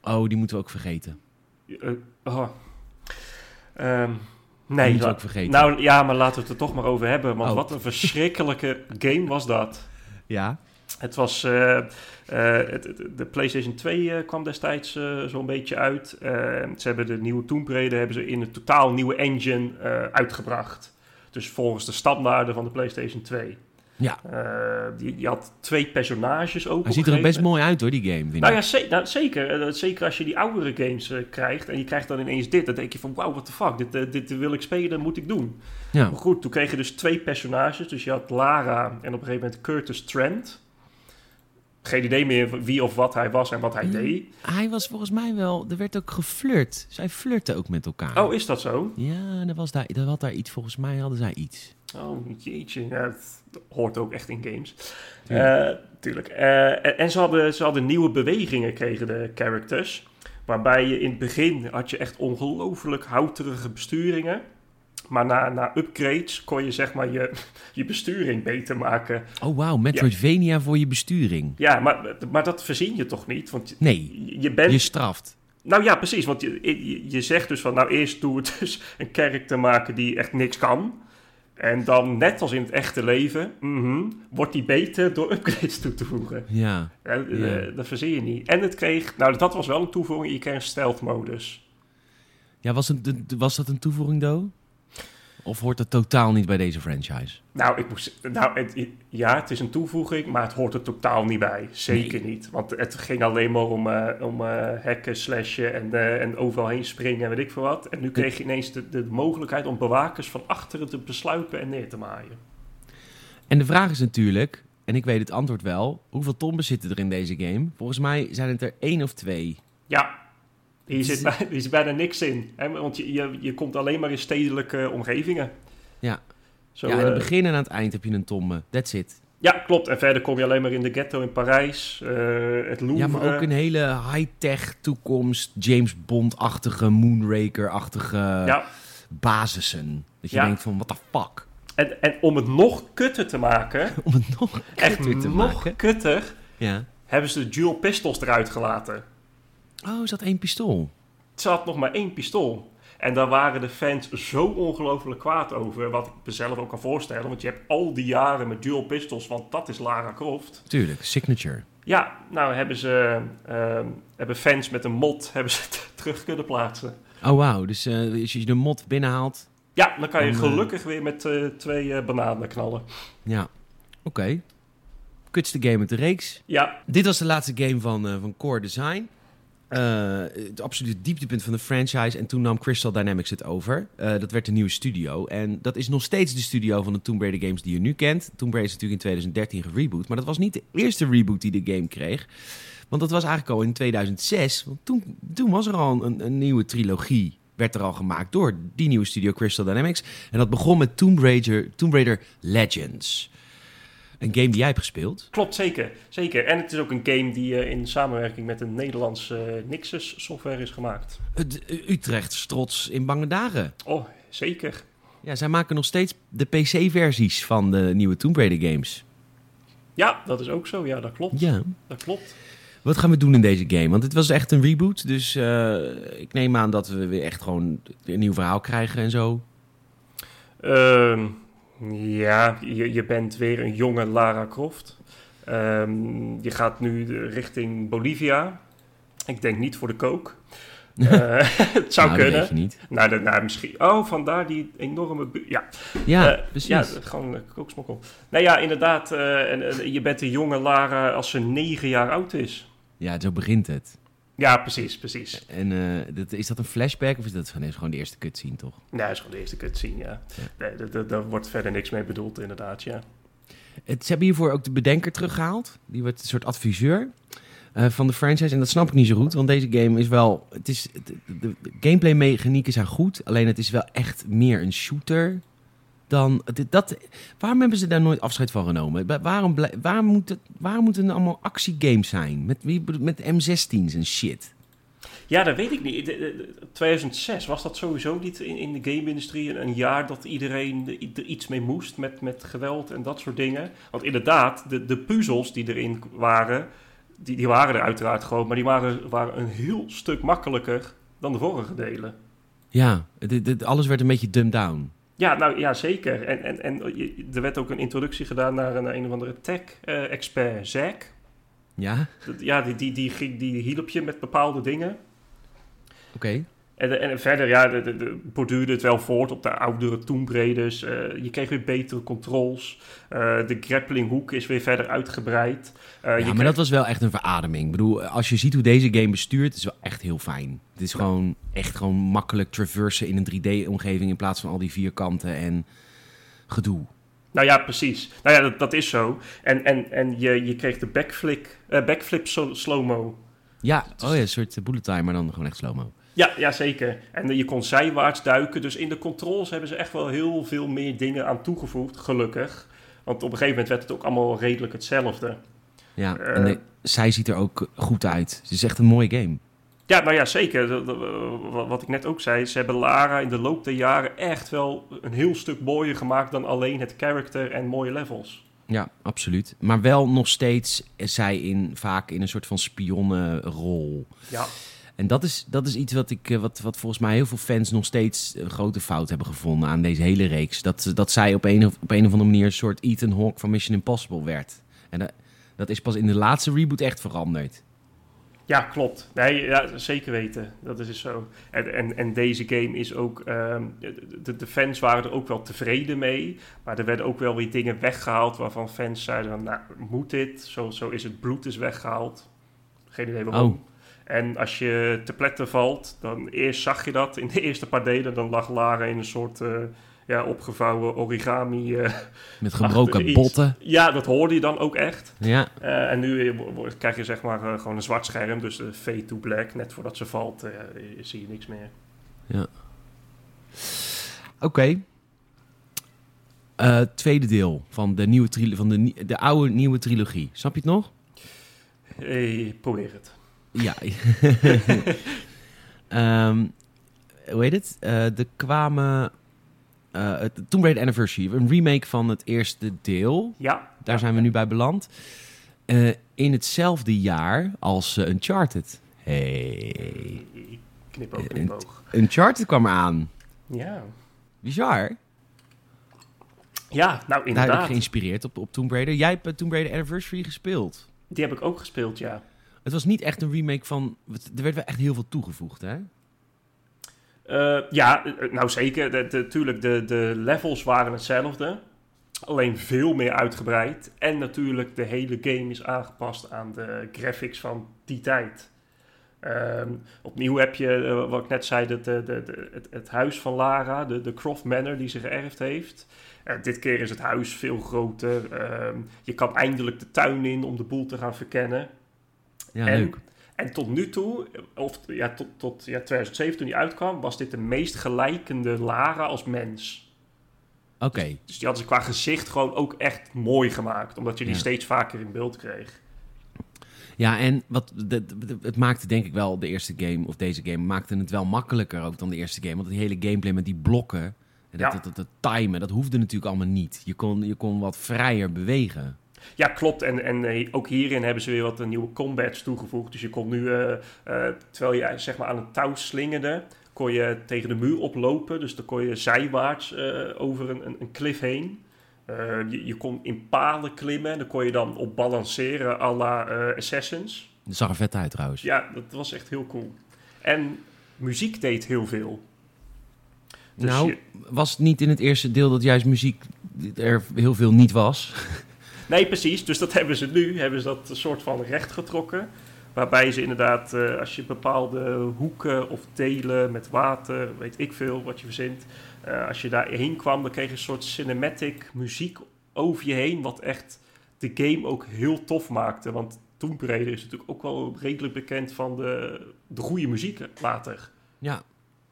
Oh, die moeten we ook vergeten. Eh, oh. Die nee, moeten we la- ook vergeten. nou ja, maar laten we het er toch maar over hebben. Want Oh. wat een verschrikkelijke *laughs* game was dat. ja? Het was. eh, eh, het, de PlayStation 2 eh, kwam destijds zo'n beetje uit. Ze hebben de nieuwe Tomb Raider hebben ze in een totaal nieuwe engine uitgebracht. Dus volgens de standaarden van de PlayStation 2. Ja. Die, die had twee personages ook. Hij ziet er ook best mooi uit hoor, die game. Vind nou ja, ze- nou, zeker. Zeker als je die oudere games krijgt en je krijgt dan ineens dit. Dan denk je van, wauw, what the fuck, dit, dit wil ik spelen, moet ik doen. ja. Maar goed, toen kreeg je dus twee personages. Dus je had Lara en op een gegeven moment Curtis Trent. Geen idee meer wie of wat hij was en wat hij Hmm. deed. Hij was volgens mij wel... Er werd ook geflirt. Zij flirten ook met elkaar. Oh, is dat zo? Ja, er was daar, er had daar iets. Volgens mij hadden zij iets. Oh, jeetje. Ja, het hoort ook echt in games. Tuurlijk. Eh, tuurlijk. Eh, en en ze, hadden, ze hadden nieuwe bewegingen, kregen de characters. Waarbij je in het begin had je echt ongelooflijk houterige besturingen. Maar na, na upgrades kon je zeg maar je, je besturing beter maken. Oh wauw, Metroidvania voor je besturing. Ja, maar, maar dat verzin je toch niet? Want Nee, je- bent... je straft. Nou ja, precies. Want je, je, je zegt dus van, nou eerst doe het *laughs* dus een character maken die echt niks kan. En dan, net als in het echte leven, mhm, wordt die beter door upgrades toe te voegen. Ja. Eh, Ja. Dat verzin je niet. En het kreeg, nou dat was wel een toevoeging, je kreeg een stealth modus. Ja, was, het, was dat een toevoeging, Do? Of hoort dat totaal niet bij deze franchise? Nou, ik moest, nou het, ja, het is een toevoeging, maar het hoort er totaal niet bij. Zeker niet. Want het ging alleen maar om, eh, om eh, hacken, slashen en, eh, en overal heen springen en weet ik veel wat. En nu kreeg je ineens de, de mogelijkheid om bewakers van achteren te besluipen en neer te maaien. En de vraag is natuurlijk, en ik weet het antwoord wel, hoeveel tomben zitten er in deze game? Volgens mij zijn het er één of twee. Ja, hier zit, bij- hier zit bijna niks in. Hè? Want je, je, je komt alleen maar in stedelijke omgevingen. Ja. Zo, ja, aan het eh, begin en aan het eind heb je een tombe. That's it. Ja, klopt. En verder kom je alleen maar in de ghetto in Parijs, uh, het Louvre. Ja, maar ook een hele high-tech toekomst, James Bond-achtige, Moonraker-achtige ja. basissen. Dat je denkt van, what the fuck? En, en om het nog kutter te maken... *laughs* om het nog kutter te nog maken? kutter... Ja. hebben ze de dual pistols eruit gelaten. Oh, is dat één pistool? Het zat nog maar één pistool. En daar waren de fans zo ongelooflijk kwaad over. Wat ik mezelf ook kan voorstellen. Want je hebt al die jaren met dual pistols. Want dat is Lara Croft. Tuurlijk, signature. Ja, nou hebben ze... Uh, hebben fans met een mod *laughs* hebben ze terug kunnen plaatsen. Oh wauw, dus uh, als je de mod binnenhaalt... Ja, dan kan je gelukkig weer met uh, twee bananen knallen. Ja, oké. Okay. Kutste game uit de reeks. Ja. Dit was de laatste game van, van Core Design. Uh, het absolute dieptepunt van de franchise. En toen nam Crystal Dynamics het over. Uh, dat werd de nieuwe studio. En dat is nog steeds de studio van de Tomb Raider games die je nu kent. Tomb Raider is natuurlijk in 2013 gereboot. Maar dat was niet de eerste reboot die de game kreeg. Want dat was eigenlijk al in 2006. Want toen, toen was er al een, een nieuwe trilogie. Werd er al gemaakt door die nieuwe studio Crystal Dynamics. En dat begon met Tomb Raider, Tomb Raider Legends. Een game die jij hebt gespeeld. Klopt, zeker. zeker. En het is ook een game die uh, in samenwerking met een Nederlandse uh, Nixus software is gemaakt. Het Utrecht trots in bange dagen. Oh, zeker. Ja, zij maken nog steeds de PC-versies van de nieuwe Tomb Raider games. Ja, dat is ook zo. Ja, dat klopt. Ja. Dat klopt. Wat gaan we doen in deze game? Want het was echt een reboot. Dus uh, ik neem aan dat we weer echt gewoon een nieuw verhaal krijgen en zo. Ehm ja, je, je bent weer een jonge Lara Croft. Um, je gaat nu richting Bolivia. Ik denk niet voor de kook. uh, *laughs* *laughs* het zou nou, kunnen. Dat weet je niet. Nou, de, nou, misschien. Oh, vandaar die enorme. Ja, ja uh, precies. Ja, gewoon uh, kooksmokkel. Nou ja, inderdaad. en, je bent een jonge Lara als ze negen jaar oud is. Ja, zo begint het. Ja, precies, precies. En uh, dat, is dat een flashback of is dat gewoon de eerste cutscene, toch? Nee, dat is gewoon de eerste cutscene, ja. ja. Nee, daar wordt verder niks mee bedoeld, inderdaad, ja. Het, ze hebben hiervoor ook de bedenker teruggehaald. Die wordt een soort adviseur uh, van de franchise. En dat snap ik niet zo goed, want deze game is wel... Het is, de, de gameplay mechanieken zijn goed, alleen het is wel echt meer een shooter dan dat, waarom hebben ze daar nooit afscheid van genomen? Waarom, waarom, moet het, waarom moeten het allemaal actiegames zijn? Met, met M16's en shit. Ja, dat weet ik niet. 2006 was dat sowieso niet in, in de game-industrie een jaar dat iedereen er iets mee moest met, met geweld en dat soort dingen. Want inderdaad, de, de puzzels die erin waren, die, die waren er uiteraard gewoon, maar die waren, waren een heel stuk makkelijker dan de vorige delen. Ja, alles werd een beetje dumbed down. Ja, nou ja, zeker. En, en, en er werd ook een introductie gedaan naar een, een of andere tech-expert, uh, Zack. Ja? Ja, die, die, die, die, die hielp je met bepaalde dingen. Oké. Okay. En, en verder, ja, de, de, de, borduurde het wel voort op de oudere Tomb Raiders. Uh, je kreeg weer betere controls. Uh, de grapplinghoek is weer verder uitgebreid. Uh, ja, maar dat was wel echt een verademing. Ik bedoel, als je ziet hoe deze game bestuurt, is wel echt heel fijn. Het is gewoon echt gewoon makkelijk traversen in een 3D-omgeving in plaats van al die vierkanten en gedoe. Nou ja, precies. Nou ja, dat, dat is zo. En, en, en je, je kreeg de backflip, backflip slow-mo. Ja, oh ja, een soort bullet time, maar dan gewoon echt slow-mo. Ja, ja, zeker. En je kon zijwaarts duiken. Dus in de controls hebben ze echt wel heel veel meer dingen aan toegevoegd, gelukkig. Want op een gegeven moment werd het ook allemaal redelijk hetzelfde. Ja, uh, en de, zij ziet er ook goed uit. Het is echt een mooie game. Ja, nou ja, zeker. Wat ik net ook zei, ze hebben Lara in de loop der jaren echt wel een heel stuk mooier gemaakt dan alleen het character en mooie levels. Ja, absoluut. Maar wel nog steeds zij in, vaak in een soort van spionnenrol. Ja. En dat is, dat is iets wat, ik, eh, wat, wat volgens mij heel veel fans nog steeds een grote fout hebben gevonden aan deze hele reeks. Dat, dat zij op een, op een of andere manier een soort Ethan Hawke van Mission Impossible werd. En dat, dat is pas in de laatste reboot echt veranderd. Ja, klopt. Nee, ja, zeker weten. Dat is dus zo. En, en, en deze game is ook... Um, de, de, fans waren er ook wel tevreden mee. Maar er werden ook wel weer dingen weggehaald... waarvan fans zeiden van... Nou, moet dit? Zo, zo is het bloed is weggehaald. Geen idee waarom. Oh. En als je te pletten valt, dan eerst zag je dat in de eerste paar delen. Dan lag Lara in een soort uh, ja, opgevouwen origami. Uh, *laughs* Met gebroken botten. Ja, dat hoorde je dan ook echt. Ja. Uh, en nu krijg je zeg maar gewoon een zwart scherm. Dus de fade to black. Net voordat ze valt, zie je niks meer. Ja. Oké. Okay. Eh, tweede deel van de, nieuwe van de, de oude nieuwe trilogie. Snap je het nog? Hey, probeer het. Ja. *laughs* *laughs* Ehm, hoe heet het? Eh er kwamen... eh het Tomb Raider Anniversary. Een remake van het eerste deel. Ja. Daar zijn we nu bij beland. Eh, in hetzelfde jaar als eh, Uncharted. Hey. Knipoog, knipoog. Uncharted kwam eraan. Ja. Bizar. Ja, nou Duidelijk inderdaad. geïnspireerd op, op Tomb Raider. Jij hebt Tomb Raider Anniversary gespeeld. Die heb ik ook gespeeld, ja. Het was niet echt een remake van... Er werd wel echt heel veel toegevoegd, hè? Eh, ja, eh, nou zeker. De, de, de, de levels waren hetzelfde. Alleen veel meer uitgebreid. En natuurlijk, de hele game is aangepast aan de graphics van die tijd. Ehm, opnieuw heb je, eh, wat ik net zei, de, de, de, het, het huis van Lara, de, de Croft Manor die ze geërfd heeft. Dit keer is het huis veel groter. Ehm, je kan eindelijk de tuin in om de boel te gaan verkennen. Ja, en, leuk. en tot nu toe, of ja, tot, tot ja, 2007 toen die uitkwam, was dit de meest gelijkende Lara als mens. Oké. Dus die hadden ze qua gezicht gewoon ook echt mooi gemaakt, omdat je die Ja. steeds vaker in beeld kreeg. Ja, en wat, het maakte denk ik wel de eerste game, of deze game, maakte het wel makkelijker ook dan de eerste game. Want die hele gameplay met die blokken, en dat, Ja. dat, dat, dat timen, dat hoefde natuurlijk allemaal niet. Je kon, je kon wat vrijer bewegen. Ja, klopt. En, en eh, ook hierin hebben ze weer wat eh, nieuwe combats toegevoegd. Dus je kon nu, eh, terwijl je zeg maar aan een touw slingerde, kon je tegen de muur oplopen. Dus dan kon je zijwaarts over een, een, een cliff heen. Je, je kon in palen klimmen. Daar kon je dan op balanceren à la Assassins. Dat zag er vet uit trouwens. Ja, dat was echt heel cool. En muziek deed heel veel. Dus nou, je- was het niet in het eerste deel dat juist muziek er heel veel niet was? Nee, precies. Dus dat hebben ze nu. Hebben ze dat soort van recht getrokken. Waarbij ze inderdaad, eh, als je bepaalde hoeken of delen met water, weet ik veel wat je verzint. eh, als je daarheen kwam, dan kreeg je een soort cinematic muziek over je heen. Wat echt de game ook heel tof maakte. Want Tomb Raider is natuurlijk ook wel redelijk bekend van de, de goede muziek later. Ja,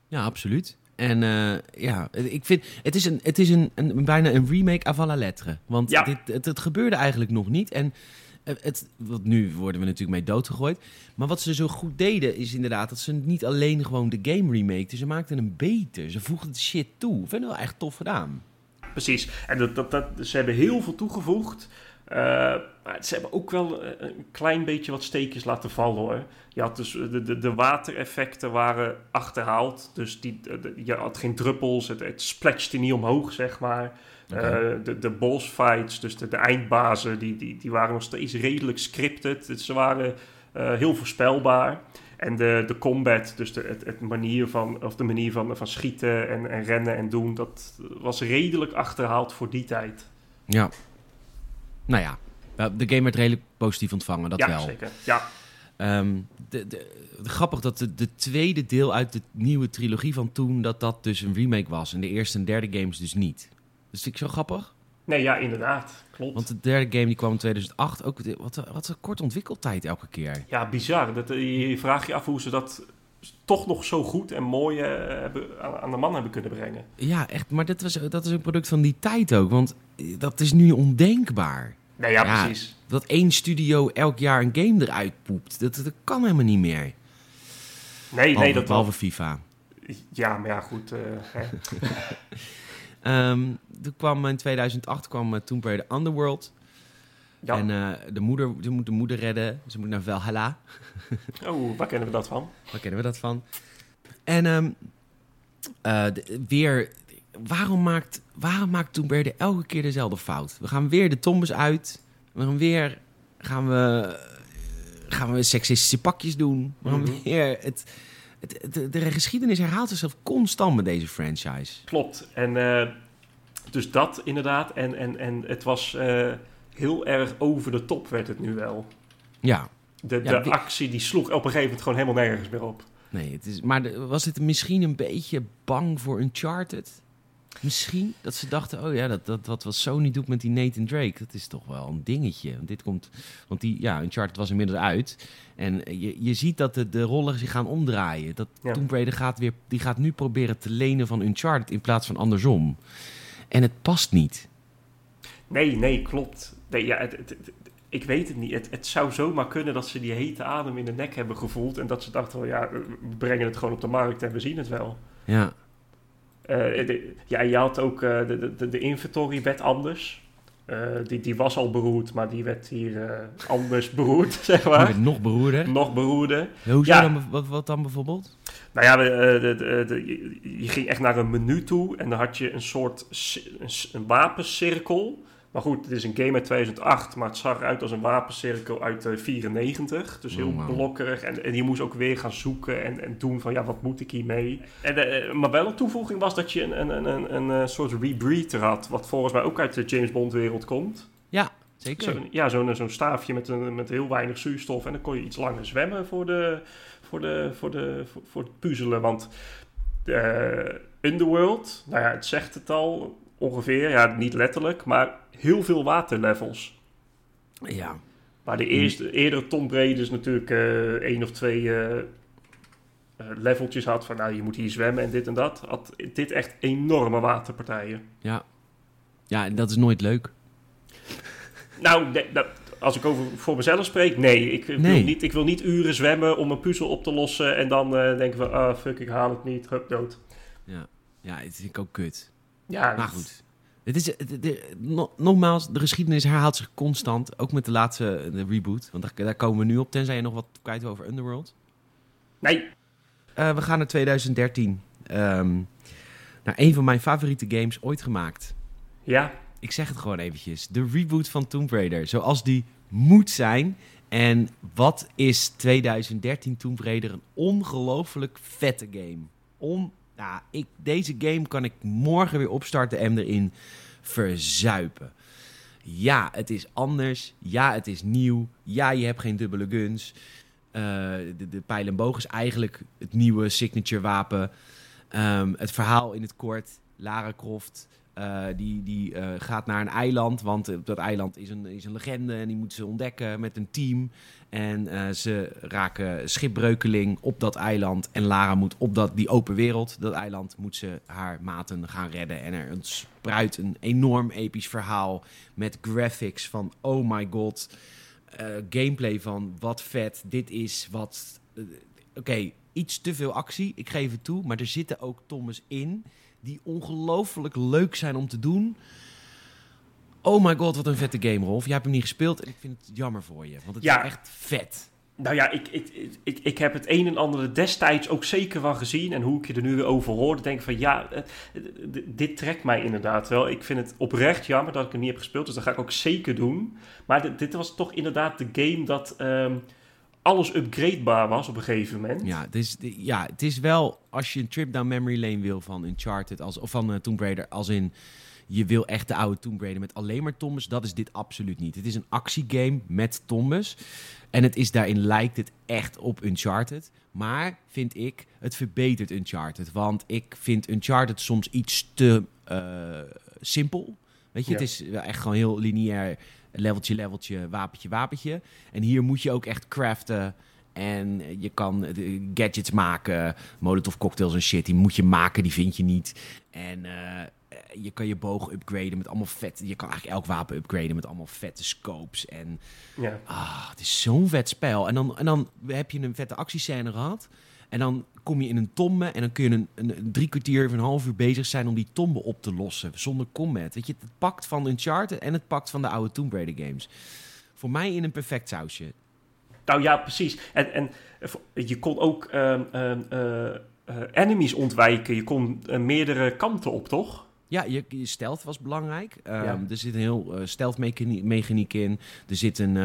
ja absoluut. En eh, ja, ik vind het is, een, het is een, een, bijna een remake avant la lettre. Want Ja. dit, het, het gebeurde eigenlijk nog niet. En eh, het, wat nu worden we natuurlijk mee doodgegooid. Maar wat ze zo goed deden is inderdaad dat ze niet alleen gewoon de game remakten. Ze maakten hem beter. Ze voegden de shit toe. Ik vind het wel echt tof gedaan. Precies. En dat, dat, dat, ze hebben heel veel toegevoegd. Eh, maar ze hebben ook wel eh, een klein beetje wat steekjes laten vallen hoor. Je had dus de, de, de watereffecten waren achterhaald. Dus die, de- je had geen druppels. Het, het splatchte niet omhoog, zeg maar. Eh, de, de boss fights, dus de, de eindbazen, die, die, die waren nog steeds redelijk scripted. Dus ze waren eh, heel voorspelbaar. En de, de combat, dus de, het, het manier van, of de manier van, van schieten en, en rennen en doen, dat was redelijk achterhaald voor die tijd. Ja. Nou ja, de game werd redelijk positief ontvangen, dat ja, wel. zeker. Ja, Ehm, de, de, grappig dat de, de tweede deel uit de nieuwe trilogie van toen... dat dat dus een remake was. En de eerste en derde games dus niet. Dat vind ik zo grappig. nee, ja, inderdaad. Klopt. Want de derde game die kwam in 2008. Ook, wat, wat een kort ontwikkeltijd elke keer. Ja, bizar. Dat, eh, je vraagt je af hoe ze dat toch nog zo goed en mooi eh, hebben, aan, aan de man hebben kunnen brengen. Ja, echt. Maar dat, was, dat is een product van die tijd ook. Want eh, dat is nu ondenkbaar. Nee, ja, Ja. precies. Dat één studio elk jaar een game eruit poept. Dat, dat kan helemaal niet meer. Nee, nee, Behalve, dat behalve FIFA. Ja, maar ja, goed. eh, hè. *laughs* Ehm, toen kwam in 2008 kwam uh, Tomb Raider Underworld. Ja. En eh, de moeder, ze moet de moeder redden. Ze moet naar Valhalla. *laughs* Oh, waar kennen we dat van? Waar kennen we dat van? En ehm, eh, de- weer, waarom maakt, waarom maakt Raider elke keer dezelfde fout? We gaan weer de tombes uit. We gaan weer, gaan we, gaan we seksistische pakjes doen. We gaan Mhm. weer, het, het, de, de geschiedenis herhaalt zichzelf constant met deze franchise. Klopt. En eh, dus dat inderdaad. En, en, en het was heel erg over de top, werd het nu wel. Ja, De, Ja, de actie die sloeg op een gegeven moment gewoon helemaal nergens meer op. nee, het is, maar de- was het misschien een beetje bang voor Uncharted? Misschien dat ze dachten, oh ja, dat, dat, wat, wat Sony doet met die Nathan Drake, dat is toch wel een dingetje. Want dit komt, want die, ja, Uncharted was inmiddels uit. En je, je ziet dat de, de rollen zich gaan omdraaien. Dat Ja. Tomb Raider gaat, weer, die gaat nu proberen te lenen van Uncharted in plaats van andersom. En het past niet. Nee, nee, klopt. Nee, ja, het, het- het- ik weet het niet. Het, het zou zomaar kunnen dat ze die hete adem in de nek hebben gevoeld. En dat ze dachten van ja, we brengen het gewoon op de markt en we zien het wel. Ja. Eh, de- ja, je had ook eh, de, de, de inventory werd anders. Eh, die, die was al beroerd, maar die werd hier anders *laughs* beroerd, zeg Maar maar. nog beroerder. Nog beroerder. Hoezo Ja. dan, wat, wat dan bijvoorbeeld? Nou ja, we, de, de, de- je- ging echt naar een menu toe en dan had je een soort een, een wapencirkel. Maar goed, het is een game uit 2008, maar het zag eruit als een wapencirkel uit eh, 94. Dus heel Oh, blokkerig. En, en je moest ook weer gaan zoeken en, en doen van, ja, wat moet ik hiermee? En, eh, maar wel een toevoeging was dat je een, een, een, een, een eh, soort rebreather had, wat volgens mij ook uit de James Bond wereld komt. Zeker. Zo, ja, zo'n zo'n staafje met, een, met heel weinig zuurstof. En dan kon je iets langer zwemmen voor, de, voor, de, voor, de, voor, voor het puzzelen. Want eh, Underworld, nou ja, het zegt het al ongeveer. Ja, niet letterlijk, maar heel veel waterlevels. Ja. Maar de eerste, eerdere Tomb Raiders natuurlijk eh één of twee eh, eh, leveltjes had. Van nou, je moet hier zwemmen en dit en dat. Had dit echt enorme waterpartijen. Ja. Ja, en dat is nooit leuk. Nou, nee, dat, als ik over voor mezelf spreek, nee. Ik, Nee. Wil niet, ik wil niet uren zwemmen om een puzzel op te lossen en dan eh, denken van, ah fuck, ik haal het niet, hup, dood. Ja. Ja, het vind ik ook kut. Ja, Maar goed. Het is, de- no- nogmaals, de geschiedenis herhaalt zich constant. Ook met de laatste de reboot. Want daar, daar komen we nu op. Tenzij je nog wat kwijt wil over Underworld. Nee, Eh, we gaan naar 2013. Ehm, naar een van mijn favoriete games ooit gemaakt. ja, Ik zeg het gewoon eventjes. De reboot van Tomb Raider. Zoals die moet zijn. En wat is 2013 Tomb Raider een ongelooflijk vette game. On, nou, ik, deze game kan ik morgen weer opstarten en erin verzuipen. Ja, het is anders. Ja, het is nieuw. Ja, je hebt geen dubbele guns. Eh, de, de pijl en boog is eigenlijk het nieuwe signature wapen. Ehm, het verhaal in het kort. Lara Croft eh, die, die eh, gaat naar een eiland, want op dat eiland is een, is een legende en die moeten ze ontdekken met een team. En eh, ze raken schipbreukeling op dat eiland en Lara moet op dat, die open wereld, dat eiland, moet ze haar maten gaan redden. En er ontspruit een enorm episch verhaal met graphics van oh my god, eh, gameplay van wat vet, dit is wat... eh, Oké, iets te veel actie, ik geef het toe, maar er zitten ook Thomas in die ongelooflijk leuk zijn om te doen. Oh my god, wat een vette game, Rolf. Jij hebt hem niet gespeeld en ik vind het jammer voor je. Want het Ja. is echt vet. nou ja, ik, ik, ik, ik heb het een en ander destijds ook zeker van gezien. En hoe ik je er nu weer over hoorde, denk ik van ja, eh, dit trekt mij inderdaad wel. Ik vind het oprecht jammer dat ik hem niet heb gespeeld, dus dat ga ik ook zeker doen. Maar dit, dit was toch inderdaad de game dat ehm, alles upgradebaar was op een gegeven moment. Ja het, is, ja, het is wel als je een trip down memory lane wil van Uncharted als, of van eh, Tomb Raider, als in je wil echt de oude Tomb Raider met alleen maar Thomas, dat is dit absoluut niet. Het is een actiegame met Thomas. En het is daarin lijkt het echt op Uncharted. Maar vind ik, het verbetert Uncharted. Want ik vind Uncharted soms iets te eh, simpel. Weet je, Ja. het is wel echt gewoon heel lineair. Leveltje, leveltje, wapentje, wapentje. En hier moet je ook echt craften. En je kan eh, gadgets maken, molotov cocktails en shit. Die moet je maken, die vind je niet. En eh, je kan je boog upgraden met allemaal vet. Je kan eigenlijk elk wapen upgraden met allemaal vette scopes. En Ja. ah, het is zo'n vet spel. En dan, en dan heb je een vette actiescène gehad. En dan kom je in een tombe en dan kun je een, een, een drie kwartier of een half uur bezig zijn om die tombe op te lossen. Zonder combat. Weet je, het pakt van Uncharted en het pakt van de oude Tomb Raider games. Voor mij in een perfect sausje. Nou ja, precies. En, en je kon ook ehm, ehm, eh, eh, enemies ontwijken. Je kon eh, meerdere kanten op, toch? Ja, je, je stealth was belangrijk. Ehm, Ja. Er zit een heel stealth mechanie- mechaniek in. Er zit een,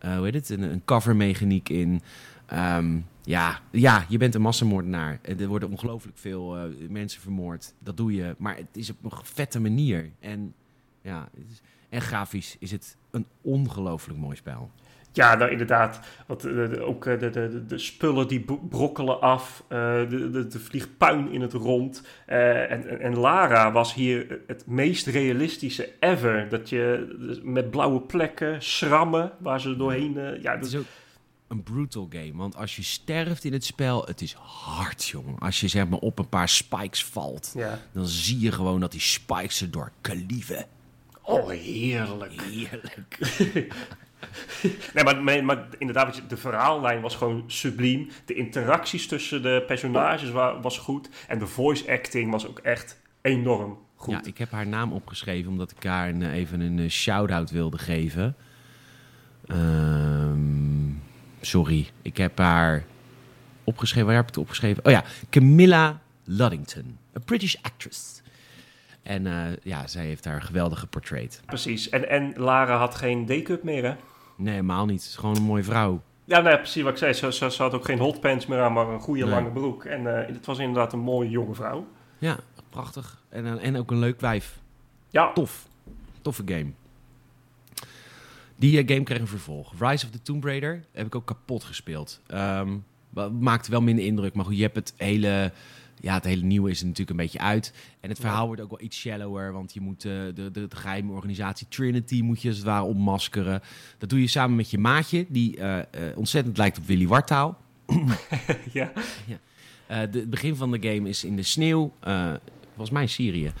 hoe heet het? Een, een cover mechaniek in. Ehm, ja, ja, je bent een massamoordenaar. En Er worden ongelooflijk veel eh, mensen vermoord. Dat doe je. Maar het is op een vette manier. En, ja, is, en grafisch is het een ongelooflijk mooi spel. Ja, nou inderdaad. Want eh, de- ook eh, de, de, de, spullen die bro- brokkelen af. eh de, de, vliegt puin in het rond. Eh, en, en- Lara was hier het meest realistische ever. Dat je dus met blauwe plekken, schrammen, waar ze doorheen... eh, ja, dat, is ook een brutal game. Want als je sterft in het spel, het is hard, jongen. Als je zeg maar op een paar spikes valt, ja. dan zie je gewoon dat die spikes er door klieven. Oh, heerlijk. Heerlijk. *laughs* nee, maar, maar, maar inderdaad, de verhaallijn was gewoon subliem. De interacties tussen de personages wa- was goed. En de voice acting was ook echt enorm goed. Ja, ik heb haar naam opgeschreven omdat ik haar een, even een eh, shout-out wilde geven. Ehm, sorry, ik heb haar opgeschreven. Waar heb ik het opgeschreven? Oh ja, Camilla Luddington, een British actress. En eh, ja, zij heeft haar geweldige portrait. Precies. En, en Lara had geen D-cup meer, hè? Nee, helemaal niet. Het is gewoon een mooie vrouw. Ja, nee, precies wat ik zei. Ze, ze, ze had ook geen hotpants meer aan, maar een goede Nee. lange broek. En eh, het was inderdaad een mooie jonge vrouw. Ja, prachtig. En, eh, en ook een leuk wijf. Ja, Tof. Toffe game. Die eh, game kreeg een vervolg. Rise of the Tomb Raider heb ik ook kapot gespeeld. Ehm, wa- maakte wel minder indruk, maar goed, je hebt het hele... Ja, het hele nieuwe is er natuurlijk een beetje uit. En het verhaal wordt ook wel iets shallower, want je moet eh, de, de, de geheime organisatie Trinity moet je als het ware opmaskeren. Dat doe je samen met je maatje, die eh, ontzettend lijkt op Willy Wartaal. *laughs* ja. De, het begin van de game is in de sneeuw, volgens mij Syrië.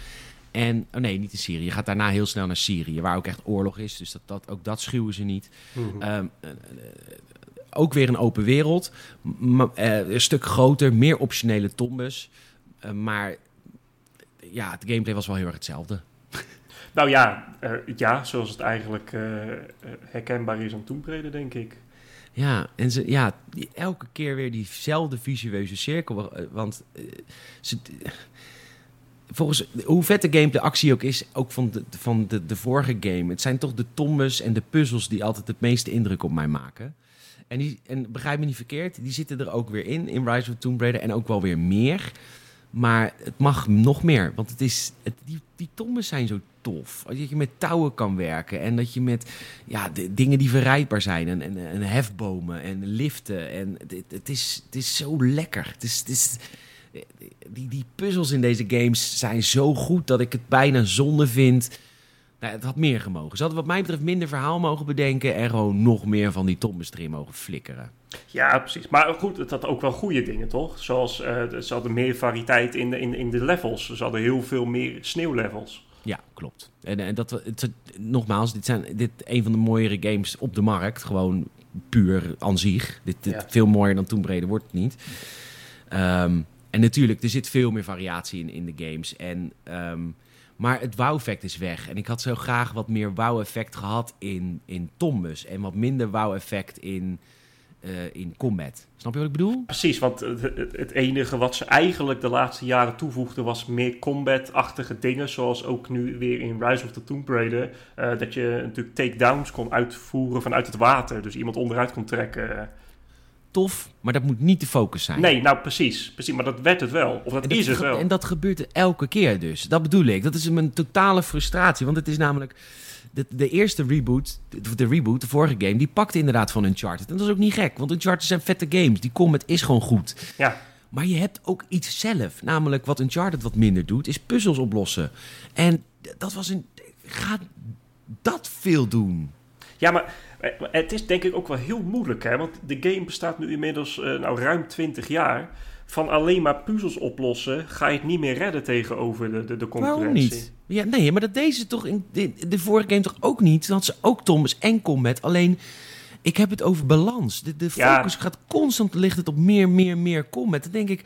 En, oh nee, niet in Syrië. Je gaat daarna heel snel naar Syrië, waar ook echt oorlog is. Dus dat, dat, ook dat schuwen ze niet. Mhm. Ehm, eh, eh, ook weer een open wereld. Eh, een stuk groter, meer optionele tombes. Maar ja, het gameplay was wel heel erg hetzelfde. *laughs* Nou ja, ja, zoals het eigenlijk herkenbaar is aan Tomb denk ik. Ja, en ze, ja, die- elke keer weer diezelfde visueuze cirkel. Want ze, volgens hoe vet de game de actie ook is, ook van, de, van de, de vorige game. Het zijn toch de tombes en de puzzels die altijd het meeste indruk op mij maken. En, die, en begrijp me niet verkeerd, die zitten er ook weer in, in Rise of Tomb Raider. En ook wel weer meer. Maar het mag nog meer, want het is, het, die, die tombes zijn zo tof. Dat je met touwen kan werken en dat je met ja, de, dingen die verrijdbaar zijn. En, en, en hefbomen en liften. En het, het, is, het is zo lekker. Het is, het is, die, die puzzels in deze games zijn zo goed dat ik het bijna zonde vind. Nou, het had meer gemogen. Ze hadden wat mij betreft minder verhaal mogen bedenken... en gewoon nog meer van die tombes erin mogen flikkeren. Ja, precies. Maar goed, het had ook wel goede dingen, toch? Zoals, eh, de- ze hadden meer variëteit in de, in, in de levels. Ze hadden heel veel meer sneeuwlevels. Ja, klopt. En, en dat, het, nogmaals, dit zijn dit een van de mooiere games op de markt. Gewoon puur aan zich. Dit, dit Ja. Veel mooier dan Tomb Raider wordt het niet. Ehm, en natuurlijk, er zit veel meer variatie in, in de games. En, ehm, maar het wow-effect is weg. En ik had zo graag wat meer wow-effect gehad in, in Tombus. En wat minder wow-effect in, eh, in combat. Snap je wat ik bedoel? Precies, want het, enige wat ze eigenlijk de laatste jaren toevoegden was meer combat-achtige dingen. Zoals ook nu weer in Rise of the Tomb Raider. eh, dat je natuurlijk takedowns kon uitvoeren vanuit het water. Dus iemand onderuit kon trekken. Tof, maar dat moet niet de focus zijn. Nee, nou precies, precies. Maar dat werd het wel. Of dat, is het wel. en dat gebeurt elke keer dus. Dat bedoel ik. Dat is mijn totale frustratie. Want het is namelijk... De, de eerste reboot, de, de reboot, de vorige game, die pakte inderdaad van Uncharted. En dat is ook niet gek, want Uncharted zijn vette games. Die combat is gewoon goed. Ja. Maar je hebt ook iets zelf. Namelijk wat Uncharted wat minder doet, is puzzels oplossen. En dat was een... Ga dat veel doen. Ja, maar eh, het is denk ik ook wel heel moeilijk, hè? Want de game bestaat nu inmiddels eh, nou, ruim 20 jaar. Van alleen maar puzzels oplossen ga je het niet meer redden tegenover de, de, de concurrentie. Waarom niet? Ja, nee, maar dat deze toch in de, de vorige game toch ook niet? Had ze ook Thomas en Combat. Alleen, ik heb het over balans. De, de Ja. focus gaat constant, ligt het op meer, meer, meer Combat. Dan denk ik,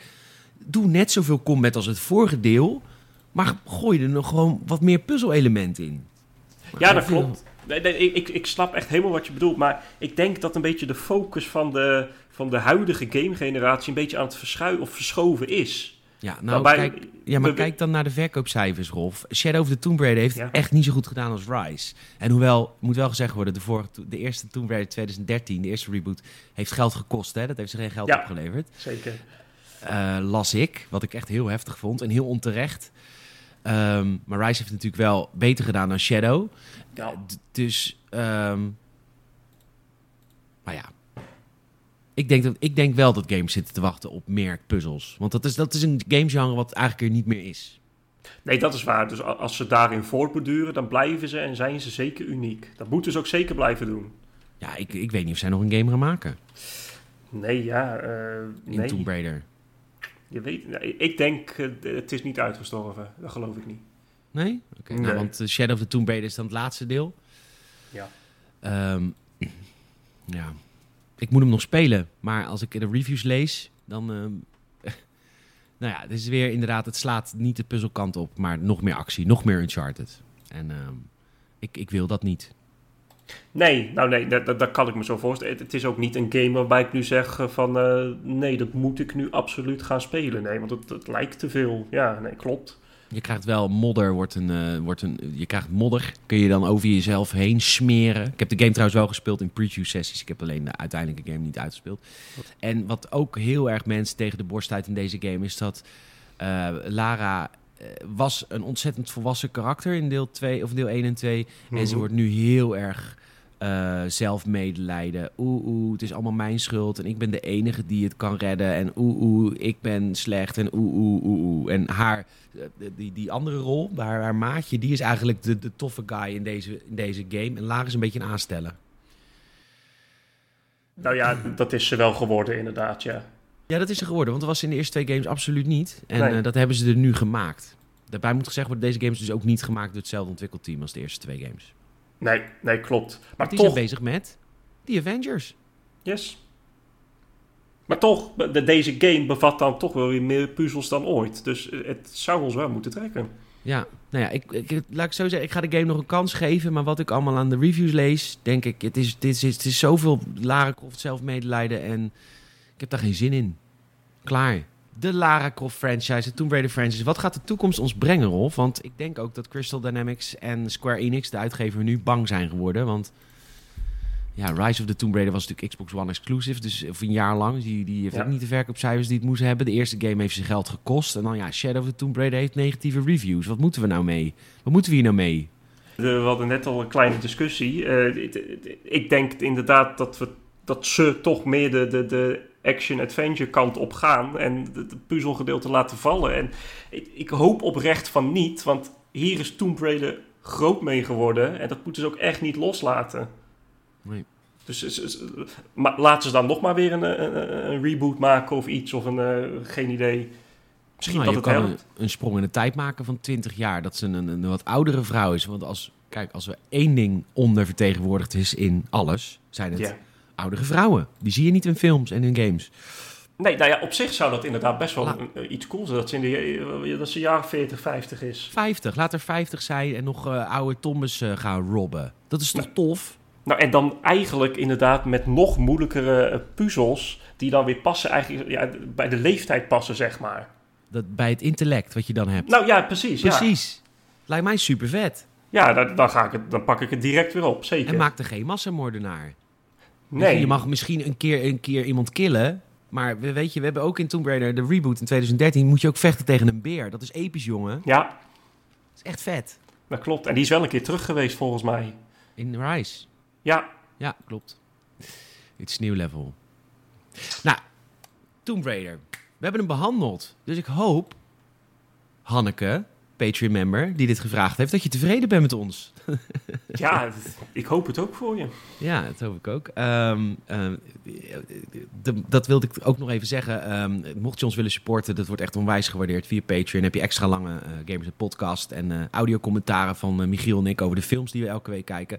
doe net zoveel Combat als het vorige deel. Maar gooi er nog gewoon wat meer puzzel-element in. Ja, dat klopt. Nee, nee, ik, ik, snap echt helemaal wat je bedoelt. Maar ik denk dat een beetje de focus van de, van de huidige gamegeneratie... een beetje aan het verschuiven of verschoven is. Ja, nou, Waarbij- kijk, ja, maar we- kijk dan naar de verkoopcijfers, Rolf. Shadow of the Tomb Raider heeft Ja. echt niet zo goed gedaan als Rise. En hoewel, moet wel gezegd worden, de, vorige, de eerste Tomb Raider 2013, de eerste reboot, heeft geld gekost. Hè? Dat heeft ze geen geld Ja. opgeleverd. Zeker. Eh, las ik, wat ik echt heel heftig vond en heel onterecht. Ehm, maar Rise heeft natuurlijk wel beter gedaan dan Shadow. Ja. Eh, dus, ehm, maar ja. Ik denk, dat, ik denk wel dat games zitten te wachten op meer puzzels. Want dat is, dat is een gamegenre wat eigenlijk er niet meer is. Nee, dat is waar. Dus als ze daarin voortborduren, dan blijven ze en zijn ze zeker uniek. Dat moeten ze ook zeker blijven doen. Ja, ik, ik weet niet of zij nog een game gaan maken Nee, ja. eh, in. Tomb Raider. Je weet, ik denk, eh, het is niet uitgestorven. Dat geloof ik niet. Nee? Oké, nou, Nee. want eh, Shadow of the Tomb Raider is dan het laatste deel. Ja. Ehm, ja. Ik moet hem nog spelen, maar als ik de reviews lees, dan... ehm, *laughs* nou ja, het is weer inderdaad, het slaat niet de puzzelkant op, maar nog meer actie, nog meer Uncharted. En ehm, ik, ik wil dat niet. Nee, nou nee, dat, dat, dat kan ik me zo voorstellen. Het, het is ook niet een game waarbij ik nu zeg eh, van... eh, nee, dat moet ik nu absoluut gaan spelen. Nee, want het, het lijkt te veel. Ja, nee, klopt. Je krijgt wel modder, wordt een, eh, wordt een, je krijgt modder, kun je dan over jezelf heen smeren. Ik heb de game trouwens wel gespeeld in preview sessies. Ik heb alleen de uiteindelijke game niet uitgespeeld. En wat ook heel erg mensen tegen de borst uit in deze game is dat eh, Lara eh, was een ontzettend volwassen karakter in deel 2 of deel 1 en 2. En ze Mhm. wordt nu heel erg eh zelfmedelijden. Oeh, oeh, het is allemaal mijn schuld. En ik ben de enige die het kan redden. En oeh, oeh, ik ben slecht. En oeh, oeh, oeh, oeh. En haar, eh, die, die andere rol, haar, haar maatje, die is eigenlijk de, de toffe guy in deze, in deze game. En Lara is een beetje een aansteller. Nou ja, dat is ze wel geworden inderdaad, ja. Ja, dat is er geworden. Want dat was in de eerste twee games absoluut niet. En Nee. eh, dat hebben ze er nu gemaakt. Daarbij moet gezegd worden, deze games dus ook niet gemaakt door hetzelfde ontwikkelteam als de eerste twee games. Nee, nee, klopt. Maar Maar die zijn toch, bezig met die Avengers. yes. Maar toch, de, deze game bevat dan toch wel weer meer puzzels dan ooit. Dus eh, het zou ons wel moeten trekken. Ja, nou ja, ik, ik, laat ik zo zeggen, ik ga de game nog een kans geven. Maar wat ik allemaal aan de reviews lees, denk ik, het is, dit is, het is zoveel Lara Croft zelfmedelijden en ik heb daar geen zin in. Klaar. De Lara Croft franchise, de Tomb Raider franchise. Wat gaat de toekomst ons brengen, Rolf? Want ik denk ook dat Crystal Dynamics en Square Enix, de uitgever, nu bang zijn geworden. Want ja, Rise of the Tomb Raider was natuurlijk Xbox One exclusive, dus of een jaar lang. Die, die heeft Ja. ook niet de verkoopcijfers die het moest hebben. De eerste game heeft zijn geld gekost. En dan ja, Shadow of the Tomb Raider heeft negatieve reviews. Wat moeten we nou mee? Wat moeten we hier nou mee? We hadden net al een kleine discussie. Eh, ik denk inderdaad dat, we, dat ze toch meer de, de, de action-adventure kant op gaan. En het puzzelgedeelte laten vallen. En ik, ik hoop oprecht van niet. Want hier is Tomb Raider groot mee geworden. En dat moeten ze ook echt niet loslaten. Nee. Dus maar laten ze dan nog maar weer een, een, een reboot maken of iets. Of een, eh, geen idee. Misschien Nou, dat je het kan helpt. een, een sprong in de tijd maken van 20 jaar. Dat ze een, een, een wat oudere vrouw is. Want als, kijk, als er één ding ondervertegenwoordigd is in alles, zijn het Ja. Oudere vrouwen. Die zie je niet in films en in games. Nee, nou ja, op zich zou dat inderdaad best wel La- iets cools zijn. Dat ze in de, eh, dat ze jaren 40, 50 is. 50, laat er 50 zijn en nog eh, oude tombes eh, gaan robben. Dat is toch tof? Nou, en dan eigenlijk inderdaad met nog moeilijkere puzzels... die dan weer passen eigenlijk ja, bij de leeftijd passen, zeg maar. Dat, bij het intellect wat je dan hebt. Nou ja, precies. Ja, Precies. Lijkt mij super vet. ja dan, dan, ga ik het, dan pak ik het direct weer op, zeker. En maak er geen massamoordenaar. Nee, Je mag misschien een keer, een keer iemand killen. Maar we, weet je, we hebben ook in Tomb Raider de reboot in 2013... moet je ook vechten tegen een beer. Dat is episch, jongen. ja, Dat is echt vet. dat klopt. En die is wel een keer terug geweest, volgens mij. In Rise. Ja, Ja, klopt. Het is nieuw level. Nou, Tomb Raider. We hebben hem behandeld. Dus ik hoop, Hanneke, Patreon-member, die dit gevraagd heeft... dat je tevreden bent met ons. *laughs* ja ik hoop het ook voor je. Ja, dat hoop ik ook. Ehm, ehm, de- dat wilde ik ook nog even zeggen. Ehm, mocht je ons willen supporten, dat wordt echt onwijs gewaardeerd via Patreon. heb je extra lange eh, Gamers podcast en eh audiocommentaren van eh, Michiel en ik over de films die we elke week kijken.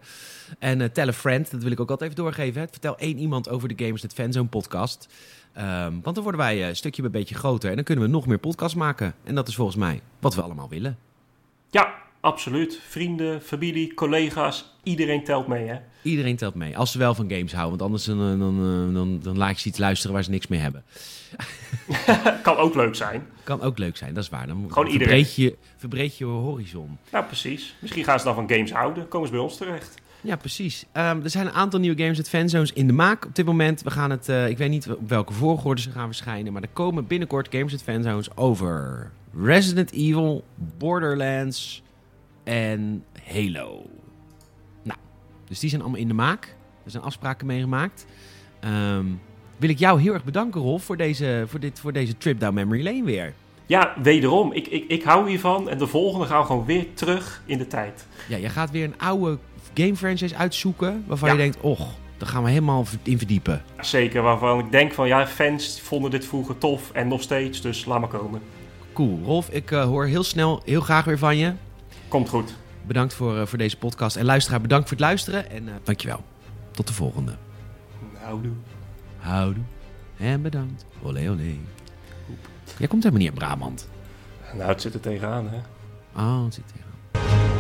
En tell a friend, dat wil ik ook altijd even doorgeven. Hè. Vertel één iemand over de Gamers Net Fanzone podcast. Ehm, want dan worden wij eh, een stukje bij beetje groter en dan kunnen we nog meer podcasts maken. En dat is volgens mij wat we allemaal willen. Ja, absoluut. Vrienden, familie, collega's, iedereen telt mee, hè. Iedereen telt mee. Als ze wel van games houden. Want anders dan, eh, dan, eh, dan, dan laat je ze iets luisteren waar ze niks mee hebben. *laughs* kan ook leuk zijn. Kan ook leuk zijn, dat is waar. Dan Gewoon verbreed je, verbreed je horizon. Nou, precies. Misschien gaan ze dan van games houden. Komen ze bij ons terecht. Ja, precies. Ehm, er zijn een aantal nieuwe games met fanzones in de maak op dit moment. We gaan het, eh, ik weet niet op welke volgorde ze gaan verschijnen, maar er komen binnenkort games met fanzones over Resident Evil, Borderlands en Halo. Nou, dus die zijn allemaal in de maak. Er zijn afspraken mee gemaakt. Ehm, wil ik jou heel erg bedanken, Rolf, voor deze, voor dit, voor deze trip down memory lane weer. Ja, wederom. Ik, ik, ik hou hiervan. En de volgende gaan we gewoon weer terug in de tijd. Ja, jij gaat weer een oude game franchise uitzoeken waarvan je denkt, och, daar gaan we helemaal in verdiepen? Zeker, waarvan ik denk van ja, fans vonden dit vroeger tof en nog steeds, dus laat maar komen. Cool. Rolf, ik eh, hoor heel snel, heel graag weer van je. Komt goed. Bedankt voor, eh, voor deze podcast. En luisteraar, bedankt voor het luisteren. En uh, dankjewel. Tot de volgende. Houdoe. Houdoe. En bedankt. Olé, olé. Jij komt helemaal niet in Brabant. Nou, het zit er tegenaan, hè? Oh, het zit er tegenaan.